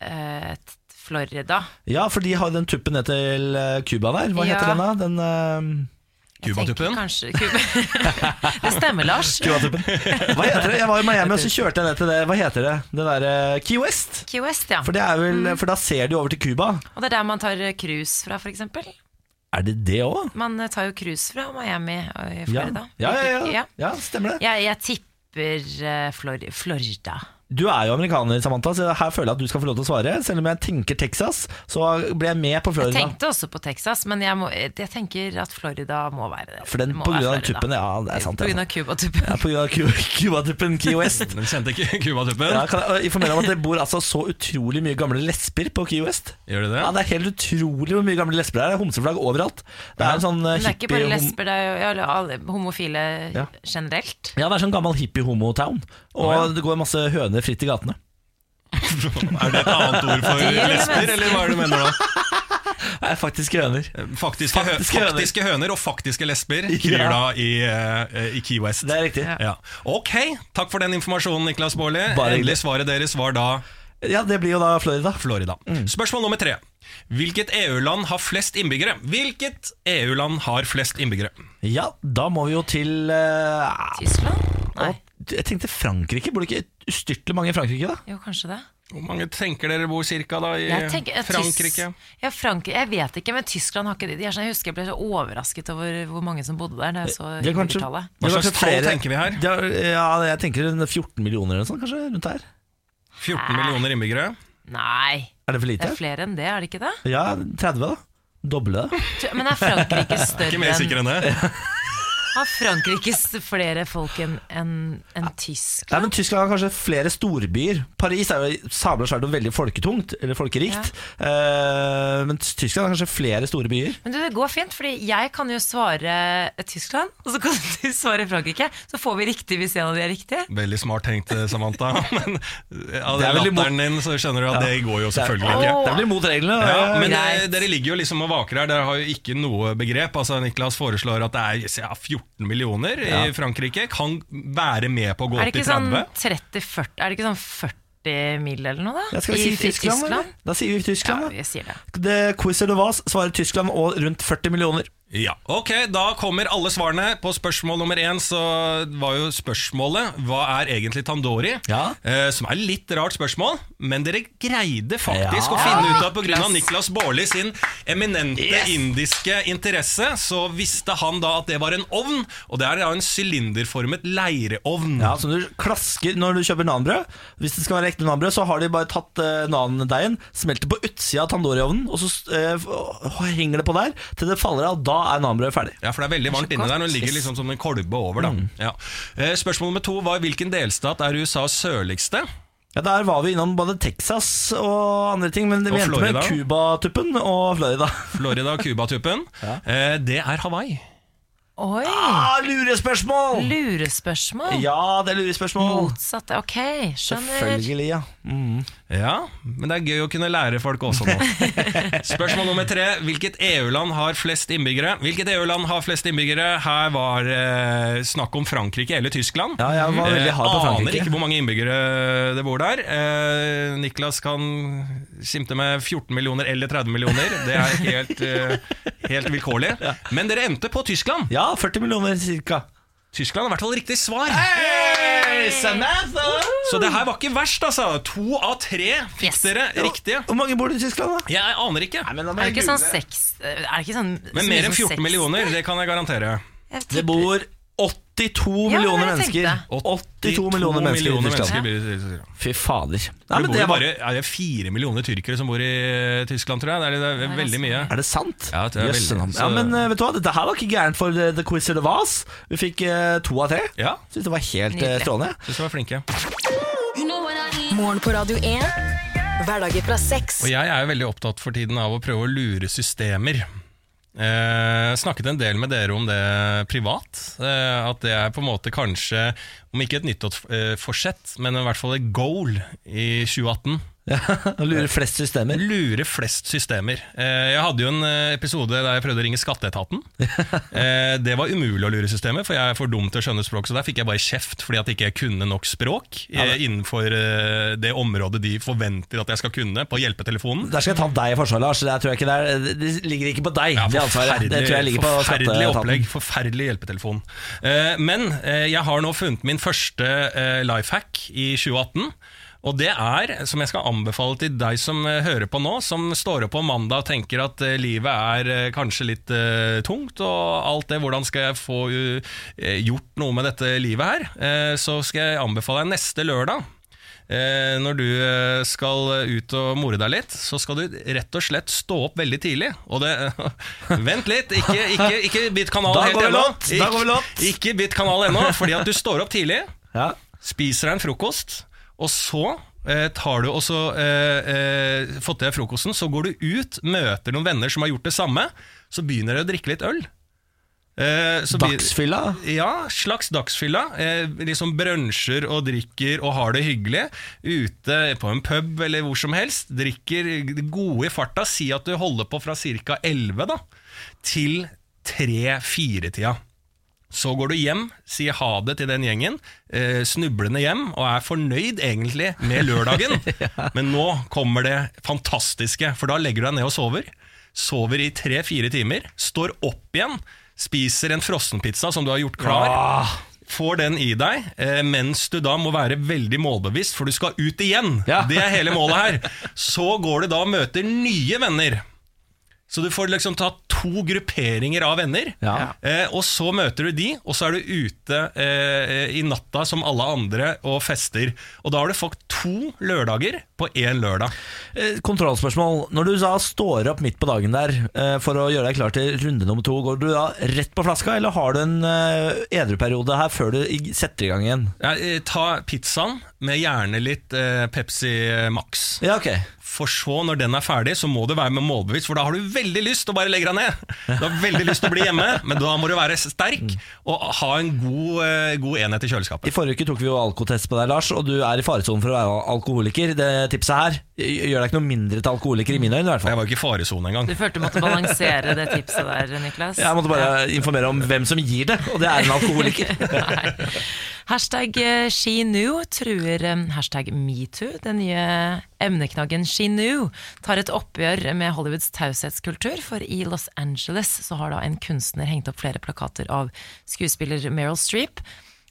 eh, Florida. Ja, for de har den tuppen ned til eh, Cuba der. Hva Ja. heter den da? Den kanskje Cuba. <laughs> det stemmer, Lars. Cuba-tuppen. Hva heter det? Jeg var i Miami og så kjørte jeg ned til det. Hva heter det? Det derre Key West. Key West, ja. For, det er vel, for da ser du over til Cuba. Og det er der man tar cruise fra, f.eks. Er det det òg? Man eh, tar jo cruise fra Miami i Florida. Ja, ja, ja. Ja. ja, stemmer det. Jeg, jeg tipper eh, Flor Florida. Du er jo amerikaner, Samantha, så her føler jeg at du skal få lov til å svare. Selv om jeg tenker Texas, så blir jeg med på Florida. Jeg tenkte også på Texas, men jeg, må, jeg tenker at Florida må være det. For den må på grunn av tuppen, ja, det er sant. På grunn av Cuba-tuppen. Ja, på grunn av Cu- <laughs> Cuba-tuppen Key West. <laughs> Den kjente Cuba-tuppen. Ja, kan jeg informere om at det bor altså så utrolig mye gamle lesber på Key West? Gjør det det? Ja, Det er helt utrolig hvor mye gamle lesber det er. Det er homseflagg overalt. Det er en sånn hippie... Men det er ikke bare lesber, det er jo alle homofile Ja. generelt. Ja, det er sånn gammel hippie-homo-town. Og ja. det går masse høner fritt i gatene. <laughs> Er det et annet ord for <laughs> lesber, eller hva er det du mener da? <laughs> Er faktiske høner. Faktiske, hø Faktiske høner. faktiske høner og faktiske lesber kryr da i, uh, i Key West. Det er riktig. Ja. Ja. Ok, takk for den informasjonen, Niklas Baarli. Endelig svaret deres var da Ja, det blir jo da Florida. Florida. Mm. Spørsmål nummer tre. Hvilket EU-land har flest innbyggere? Hvilket EU-land har flest innbyggere? Ja, da må vi jo til uh, Tyskland? Nei. Jeg tenkte Frankrike. Bor det ikke ustyrtelig mange i Frankrike, da? Jo, kanskje det. Hvor mange tenker dere bor cirka da i Jeg, tenker, eh, Frankrike? Ja, Frankrike? Jeg vet ikke, men Tyskland har ikke det. De sånn, jeg husker jeg ble så overrasket over hvor mange som bodde der. Da jeg så det er kanskje- Hva slags tall tenker vi her? Er, ja, jeg tenker 14 millioner eller noe sånt, kanskje, rundt her. 14 millioner innbyggere? Nei, Er det for lite? det er flere enn det, er det ikke det? Ja, 30 da. Doble det. Men er Frankrike <laughs> Ikke mer sikker enn enn det. <laughs> Har Frankrike flere folk enn en, enn Tyskland? Nei, men Tyskland har kanskje flere storbyer. Paris er jo sabla svært og veldig folketungt, eller folkerikt. Eh, men Tyskland har kanskje flere store byer. Men du, det går fint, fordi jeg kan jo svare Tyskland, og så kan <laughs> du svare Frankrike. Så får vi riktig hvis en av de er riktig. Veldig smart tenkt, eh, Samantha. <laughs> Men av Det er den latteren din så skjønner du at det går jo selvfølgelig ikke. Det blir mot reglene. Ja, men eh, dere ligger jo liksom og vaker her. Dere har jo ikke noe begrep. Altså Niklas foreslår at det er ja, 14 millioner i Frankrike. Kan være med på å gå Er opp det i ikke sånn 30. 30-40 Er det ikke sånn 40 mil eller noe, da? Ja, skal vi I- si i Tyskland. Da sier vi Ja, Tyskland, vi sier det. da. Det Quiz eller Vas svarer Tyskland og rundt 40 millioner. Ja, ok, Da kommer alle svarene. På spørsmål nummer én så var jo spørsmålet hva er egentlig Tandori? Ja. Eh, som er litt rart spørsmål, men dere greide faktisk Ja. å finne ut av pga. Niklas Baarli sin eminente Yes. indiske interesse, så visste han da at det var en ovn, og det er en sylinderformet leireovn. Ja, som du klasker når du kjøper nanbrød. Hvis det skal være ekte nanbrød, så har de bare tatt uh, nandeigen, smelt det på utsida av tandori-ovnen, og så eh, henger det på der til det faller av. Da er nanbrødet ferdig. Ja, for det er veldig varmt inni der. Når Det ligger liksom som en kolbe over. da Mm. ja. eh, Spørsmål nummer to var hvilken delstat er USAs sørligste? Ja, Der var vi innom både Texas og andre ting, men vi Og endte med. Cubatuppen og Florida. Florida og Cuba-tuppen. <laughs> eh, det er Hawaii. Oi! Ah, lurespørsmål! Lurespørsmål. Ja, det er lurespørsmål. Motsatt. Ok, skjønner. Selvfølgelig, ja. Mm. Ja, men det er gøy å kunne lære folk også nå. <laughs> Spørsmål nummer tre. Hvilket EU-land har flest innbyggere? Hvilket EU-land har flest innbyggere? Her var eh, snakk om Frankrike eller Tyskland. Ja, jeg var veldig Eh, hard på Aner ikke hvor mange innbyggere det bor der. Eh, Niklas kan skimte med 14 millioner eller 30 millioner. Det er helt, <laughs> eh, helt vilkårlig. Men dere endte på Tyskland. Ja, 40 millioner ca. Tyskland er i hvert fall riktig svar. Hey, Samantha! Så det her var ikke verst, altså. To av tre fikk Yes. dere riktige. Hvor mange bor det i Tyskland, da? Jeg aner ikke. Nei, men Er det ikke sånn seks Er det ikke sånn Men mer enn 14 millioner, det kan jeg garantere. Jeg Det bor bor 82 Ja, millioner jeg mennesker. tenkte. 82 millioner mennesker i Tyskland. mennesker blir i Tyskland. Fy fader. Nei, Det men bor det jo var, bare er det fire millioner tyrkere som bor i Tyskland, tror jeg. Det er, det er veldig mye. er det sant? Ja, det er Jøsse veldig- navn. så- ja, men eh, vet du hva, dette her var ikke gærent for The, The Quiz of the Vase. Vi fikk eh, to av tre. Ja, Syns det var helt eh, Nydelig. strålende. syns du var flinke. Morgen på Radio 1. Hverdager fra seks. Og jeg er jo veldig opptatt for tiden av å prøve å lure systemer. Eh, snakket en del med dere om det privat. Eh, at det er på en måte kanskje, om ikke et nyttårsforsett, men i hvert fall et goal i 2018. Ja, Lure <laughs> Lurer flest systemer. Lure flest systemer. Eh, jeg hadde jo en eh, episode der jeg prøvde å ringe Skatteetaten. <laughs> Eh, det var umulig å lure systemet, for jeg er for dum til å skjønne språk. Så der fikk jeg bare kjeft fordi at ikke jeg kunne nok språk innenfor det området de forventer at jeg skal kunne på hjelpetelefonen. Der skal jeg ta deg i forsvar, Lars. Det, tror jeg ikke det, er, det ligger ikke på deg, Ja, forferdelig. Det tror jeg ligger på forferdelig opplegg, forferdelig hjelpetelefon. Men jeg har nå funnet min første life hack i 2018. Og det er, som jeg skal anbefale til deg som eh, hører på nå, som står opp på mandag og tenker at eh, livet er eh, kanskje litt uh, tungt, og alt det, hvordan skal jeg få uh, gjort noe med dette livet her, Uh, så skal jeg anbefale deg neste lørdag. Når du skal ut og more deg litt, så skal du rett og slett stå opp veldig tidlig. Og det <laughs> Vent litt, ikke, ikke, ikke bytt kanal helt ennå. låt, da går vi låt. Ikke, ikke bytt kanal ennå, fordi at du står opp tidlig, Ja. spiser deg en frokost, og så eh, tar du og så eh, eh, fått til frokosten, så går du ut, møter noen venner som har gjort det samme, så begynner dere å drikke litt øl. Eh, så Dagsfylla. ja, slags dagsfylla. Eh, liksom brunsjer og drikker og har det hyggelig. Ute på en pub eller hvor som helst. Drikker gode i farta. Si at du holder på fra ca. 11 da, til 3-4-tida. Så går du hjem, sier ha det til den gjengen, eh, snublende hjem, og er fornøyd egentlig med lørdagen. <laughs> Men nå kommer det fantastiske, for da legger du deg ned og sover. Sover i tre-fire timer, står opp igjen, spiser en frossenpizza som du har gjort klar. Får den i deg, eh, mens du da må være veldig målbevisst, for du skal ut igjen. Ja. Det er hele målet her. <laughs> Så går du da og møter nye venner. Så du får liksom ta to grupperinger av venner, Ja. eh, og så møter du de, og så er du ute eh, i natta som alle andre og fester. Og da har du fått to lørdager på én lørdag. Eh, Kontrollspørsmål. Når du da står opp midt på dagen der eh, for å gjøre deg klar til runde nummer to, går du da rett på flaska, eller har du en eh, edruperiode her før du i- setter i gang igjen? Ja, eh, ta pizzaen med gjerne litt eh, Pepsi Max. Ja, ok. For så, når den er ferdig, så må du være med målbevisst, for da har du veldig lyst til å bare legge deg ned. Du har veldig lyst til å bli hjemme, men da må du være sterk og ha en god, eh, god enhet i kjøleskapet. I forrige uke tok vi jo alkotest på deg, Lars, og du er i faresonen for å være alkoholiker. Det tipset her gjør deg ikke noe mindre til alkoholiker i mine øyne, i hvert Jeg fall. var jo ikke i faresonen engang. Du følte du måtte balansere det tipset der, Niklas? Jeg måtte bare informere om hvem som gir det, og det er en alkoholiker. <laughs> Nei. Hashtag eh, SheNew truer eh, hashtag metoo. Den nye emneknaggen SheNew tar et oppgjør med Hollywoods taushetskultur, for i Los Angeles så har da en kunstner hengt opp flere plakater av skuespiller Meryl Streep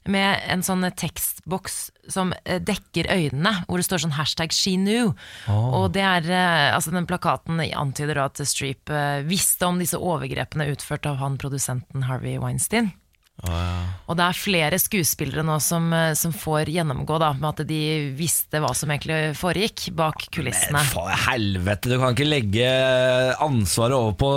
med en sånn tekstboks som eh, dekker øynene, hvor det står sånn hashtag SheNew. Og det er, altså den plakaten antyder at Streep visste om disse overgrepene utført av han produsenten Harvey Weinstein. Og det er flere skuespillere nå som, eh, som får gjennomgå da, med at de visste hva som egentlig foregikk bak kulissene. Men faen helvete, du kan ikke legge ansvaret over på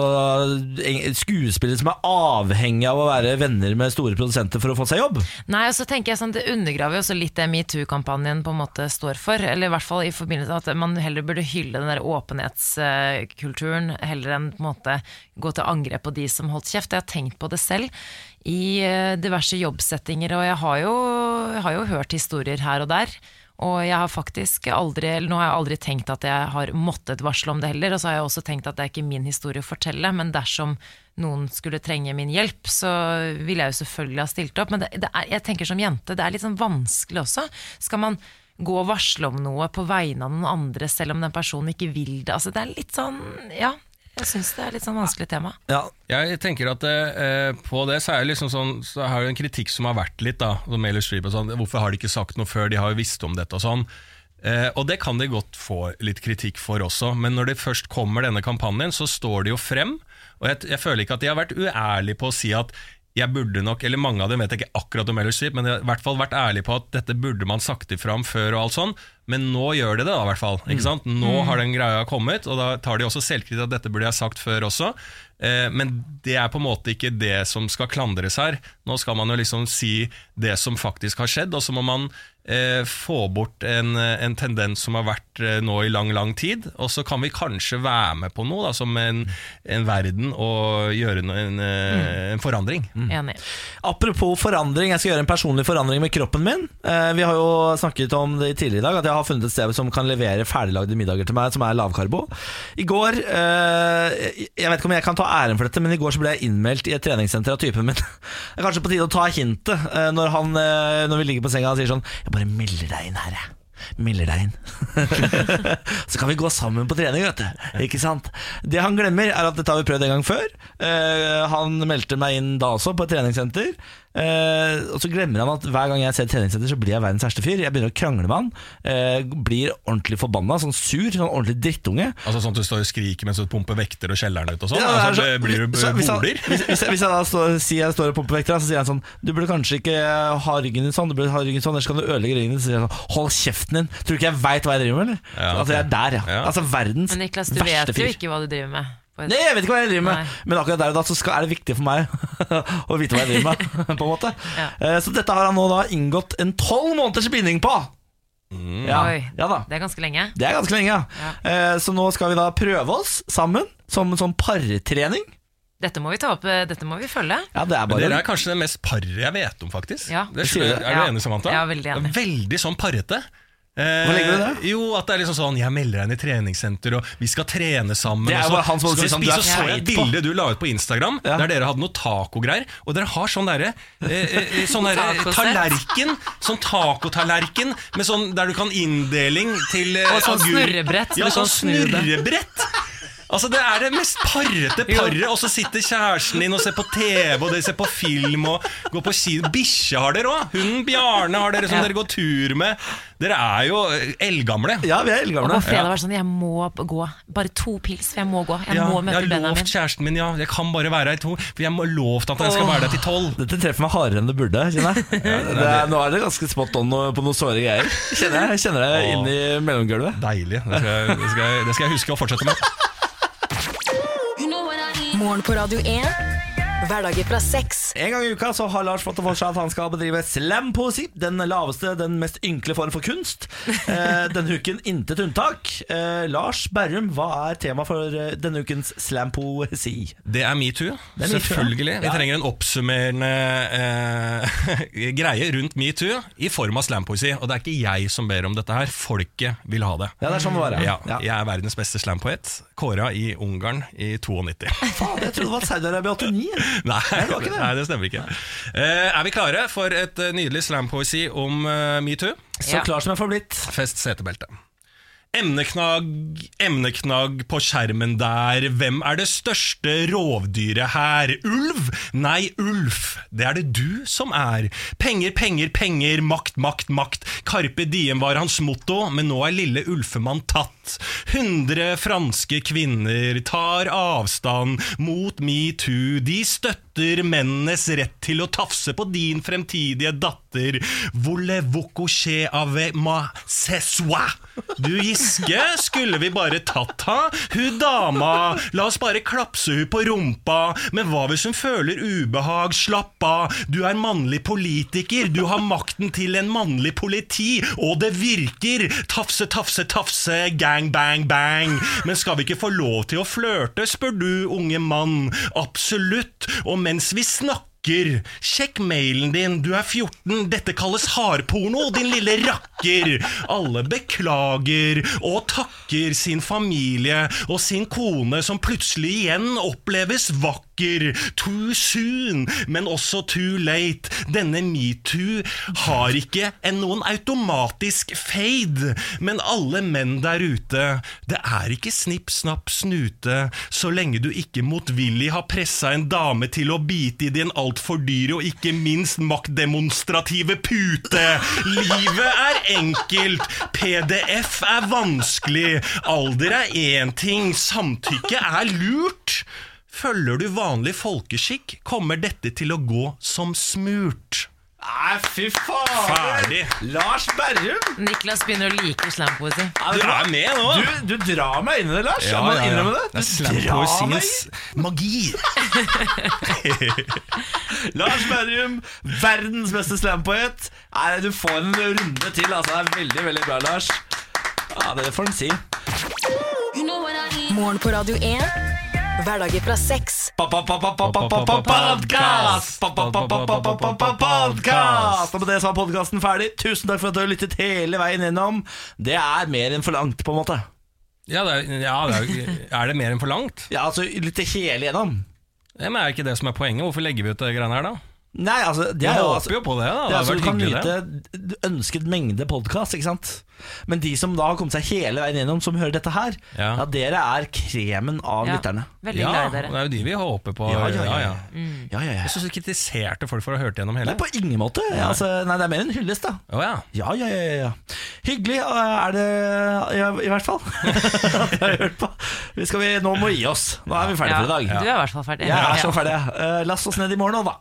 skuespillere som er avhengig av å være venner med store produsenter for å få seg jobb. Nei, og så tenker jeg sånn, Det undergraver jo også litt det metoo-kampanjen på en måte står for. Eller i hvert fall i forbindelse med at man heller burde hylle den der åpenhetskulturen heller enn på en måte gå til angrep på de som holdt kjeft. Jeg har tenkt på det selv i eh, diverse jobbsettinger, og jeg har jo, jeg har jo hørt historier her og der. Og jeg har faktisk aldri, nå har jeg aldri tenkt at jeg har måttet varsle om det heller, og så har jeg også tenkt at det er ikke min historie å fortelle, men dersom noen skulle trenge min hjelp, så ville jeg jo selvfølgelig ha stilt opp. Men det, det er, jeg tenker som jente, det er litt sånn vanskelig også. Skal man gå og varsle om noe på vegne av noen andre, selv om den personen ikke vil det? Altså, det er litt sånn, ja, jeg syns det er litt sånn vanskelig tema. Ja, Jeg tenker at eh, på det så er det liksom sånn Så har jo en kritikk som har vært litt da som og sånn, Hvorfor har de ikke sagt noe før? De har jo visst om dette og sånn eh, Og det kan de godt få litt kritikk for også Men når det først kommer denne kampanjen Så står de jo frem Og jeg, jeg føler ikke at de har vært uærlige på å si at jeg burde nok, eller mange av dem vet jeg ikke akkurat om Meryl Streep, men de har i hvert fall vært ærlige på at dette burde man sagt ifra om før og alt sånn, men nå gjør de det da i hvert fall. Ikke sant? Nå har den greia kommet, og da tar de også selvkritikk at dette burde jeg sagt før også. Eh, men det er på en måte ikke det som skal klandres her. Nå skal man jo liksom si det som faktisk har skjedd, og så må man eh, få bort en, en tendens som har vært eh, nå i lang, lang tid. Og så kan vi kanskje være med på noe, da, som en, en verden, og gjøre no, en, eh, en forandring. Enig. Apropos forandring, jeg skal gjøre en personlig forandring med kroppen min. Eh, vi har jo snakket om det tidligere i dag, at jeg har funnet et sted som kan levere ferdiglagde middager til meg, som er lavkarbo. I går eh, Jeg vet ikke om jeg kan ta æren for dette, men i går så ble jeg innmeldt i et treningssenter av typen min. <laughs> Det er kanskje på tide å ta hintet eh, når, han, eh, når vi ligger på senga og sier sånn Jeg bare melder deg inn her, jeg. Melder deg inn. <laughs> så kan vi gå sammen på trening, vet du. Ikke sant? Det han glemmer, er at dette har vi prøvd en gang før. Eh, han meldte meg inn da også, på et treningssenter. Eh, og så glemmer han at hver gang jeg ser treningssenter, så blir jeg verdens verste fyr. Jeg begynner å krangle med han. Uh, blir ordentlig forbanna, sånn sur, sånn ordentlig drittunge. Altså sånn at du står og skriker mens du pumper vekter og kjelleren ut og sånn? Ja, altså, så- blir du så hvis han- Hvis, hvis, jeg- hvis jeg da står, sier jeg står og pumper vekter, så sier han sånn Du burde kanskje ikke ha ryggen din sånn, du burde ha ryggen sånn, ellers kan du ødelegge ryggen din. Så sier jeg sånn Hold kjeften din! Tror du ikke jeg veit hva jeg driver med, eller? Ja, okay. Altså, jeg er der, ja. Ja. Altså verdens Men Niklas, du verste vet jo ikke hva du driver med. Nei, jeg vet ikke hva jeg driver med, Nei. men akkurat der og da så skal, er det viktig for meg <laughs> å vite hva jeg driver med. <laughs> på en måte Ja. Eh, Så dette har han nå da inngått en tolv måneders binding på! Ja, Oi, ja da. det er ganske lenge. Det er ganske lenge, ja. Eh, Så nå skal vi da prøve oss sammen, som, som partrening. Dette må vi ta opp, eh, dette må vi følge. Ja, det er Men bare dere er kanskje det mest paret jeg vet om, faktisk. Ja. Det er, er du Ja. enig, Samantha? Ja, veldig enig. Det er Veldig sånn parrete. Eh, Hva legger du i det? Jo, at det er liksom sånn Jeg melder deg inn i treningssenter, og vi skal trene sammen. Det er jo han som skal spise, sånn, du er og så jeg et bilde du la ut på Instagram, Ja. der dere hadde noe tacogreier. Og dere har sånn derre eh, eh, <laughs> Sånn der, tallerken. Sånn tacotallerken med sånn der du kan inndeling til eh, Og sånn agurk. snurrebrett, Ja, sånn snurrebrett. Altså Det er det mest parrete paret, og så sitter kjæresten din og ser på TV og de ser på film og går på kino. Bikkje har dere òg. Hunden Bjarne har dere som Ja. dere går tur med. Dere er jo eh, eldgamle. Ja, vi er eldgamle. Og på fredag var det sånn, jeg må gå. Bare to pils, for jeg må gå. Jeg Ja, må jeg har lovt kjæresten min, ja. Jeg kan bare være her i to. For jeg har lovt at jeg skal være der til tolv. Dette treffer meg hardere enn det burde. kjenner jeg <laughs> det er, Nå er det ganske spot on på noen såre greier. Kjenner Jeg Jeg kjenner det inn i mellomgulvet. Deilig. Det skal, jeg, det, skal jeg, det skal jeg huske å fortsette med. Morgen på Radio 1. Hverdager fra seks. En gang i uka så har Lars fått for seg at han skal bedrive slampoesi. Den laveste, den mest ynkle form for kunst. Eh, denne uken intet unntak. Eh, Lars Berrum, hva er tema for eh, denne ukens slampoesi? Det er metoo. Det er metoo, Selvfølgelig. Vi ja. trenger en oppsummerende eh, <laughs> greie rundt metoo i form av slampoesi. Og det er ikke jeg som ber om dette her. Folket vil ha det. Ja, det er sånn det var. Ja, Ja. Jeg er verdens beste slampoet. Kåra i Ungarn i 92. <laughs> Faen, jeg trodde det var Saudi-Arabia 89. <laughs> Nei, det det. Nei, det det stemmer ikke. Eh, er vi klare for et eh, nydelig slampoesi om uh, metoo? Så Ja. klar som jeg får blitt. Fest setebeltet. Emneknagg, emneknagg på skjermen der. Hvem er det største rovdyret her? Ulv? Nei, Ulf. Det er det du som er. Penger, penger, penger. Makt, makt, makt. Carpe diem var hans motto, men nå er lille Ulfemann tatt. 100 franske kvinner tar avstand mot metoo. De støtter mennenes rett til å tafse på din fremtidige datter. Voulez-vous ave ma ce? Du Giske, skulle vi bare tatt ha? Hun dama, la oss bare klapse hun på rumpa. Men hva hvis hun føler ubehag? Slapp av, du er mannlig politiker. Du har makten til en mannlig politi, og det virker. Tafse, tafse, tafse, gang, bang, bang. Men skal vi ikke få lov til å flørte, spør du, unge mann. Absolutt. Og mens vi snakker Sjekk mailen din, du er 14, dette kalles hardporno, din lille rakker. Alle beklager og takker sin familie og sin kone som plutselig igjen oppleves vakker. Too soon, men også too late. Denne metoo har ikke en noen automatisk fade, men alle menn der ute, det er ikke snipp, snapp, snute, så lenge du ikke motvillig har pressa en dame til å bite i din altfor dyre og ikke minst maktdemonstrative pute. Livet er enkelt, PDF er vanskelig, alder er én ting, samtykke er lurt. Følger du vanlig folkeskikk, kommer dette til å gå som smurt. Nei, fy faen! Ferdig. Lars Berrum! Niklas begynner å like slampoesi. Du er med nå! Du, du drar meg inn i det, Lars. Ja, ja, ja. det. Det er Du slampoesiens magi. <laughs> Lars Berrum, verdens beste slampoet. Nei, Du får en runde til. Altså. Det er veldig, veldig bra, Lars. Ja, Det får han si. Morgen på Radio 1. Hverdager fra seks. Podcast! Podcast! Og med det så er podkasten ferdig. Tusen takk for at du har lyttet hele veien gjennom. Det er mer enn for langt, på en måte. Ja, det er, ja det er, er det mer enn for langt? Ja, altså lytte hele gjennom. Ja, men Er ikke det som er poenget? Hvorfor legger vi ut det greiene her, da? Nei, altså Det Jeg er jo håper altså, jo på det. da det Det er altså, du kan det. nyte ønsket mengde podkast, ikke sant? Men de som da har kommet seg hele veien gjennom, som hører dette her, ja, Ja. dere er kremen av Ja, lytterne. Veldig Ja, glad i det er jo de vi håper på. Ja, ja, ja. ja. ja, ja, ja. Jeg syns du kritiserte folk for å ha hørt gjennom hele. Nei, på ingen måte. Altså, nei, det er mer en hyllest, da. Oh, ja. Ja, ja, ja, ja, ja. Hyggelig er det ja, i hvert fall. <laughs> Jeg har hørt på. Vi skal vi, nå må vi gi oss. Nå er vi ferdige for i dag. Du er i hvert fall ferdig. Jeg er så ferdig. Uh, Last oss ned i morgen òg, da.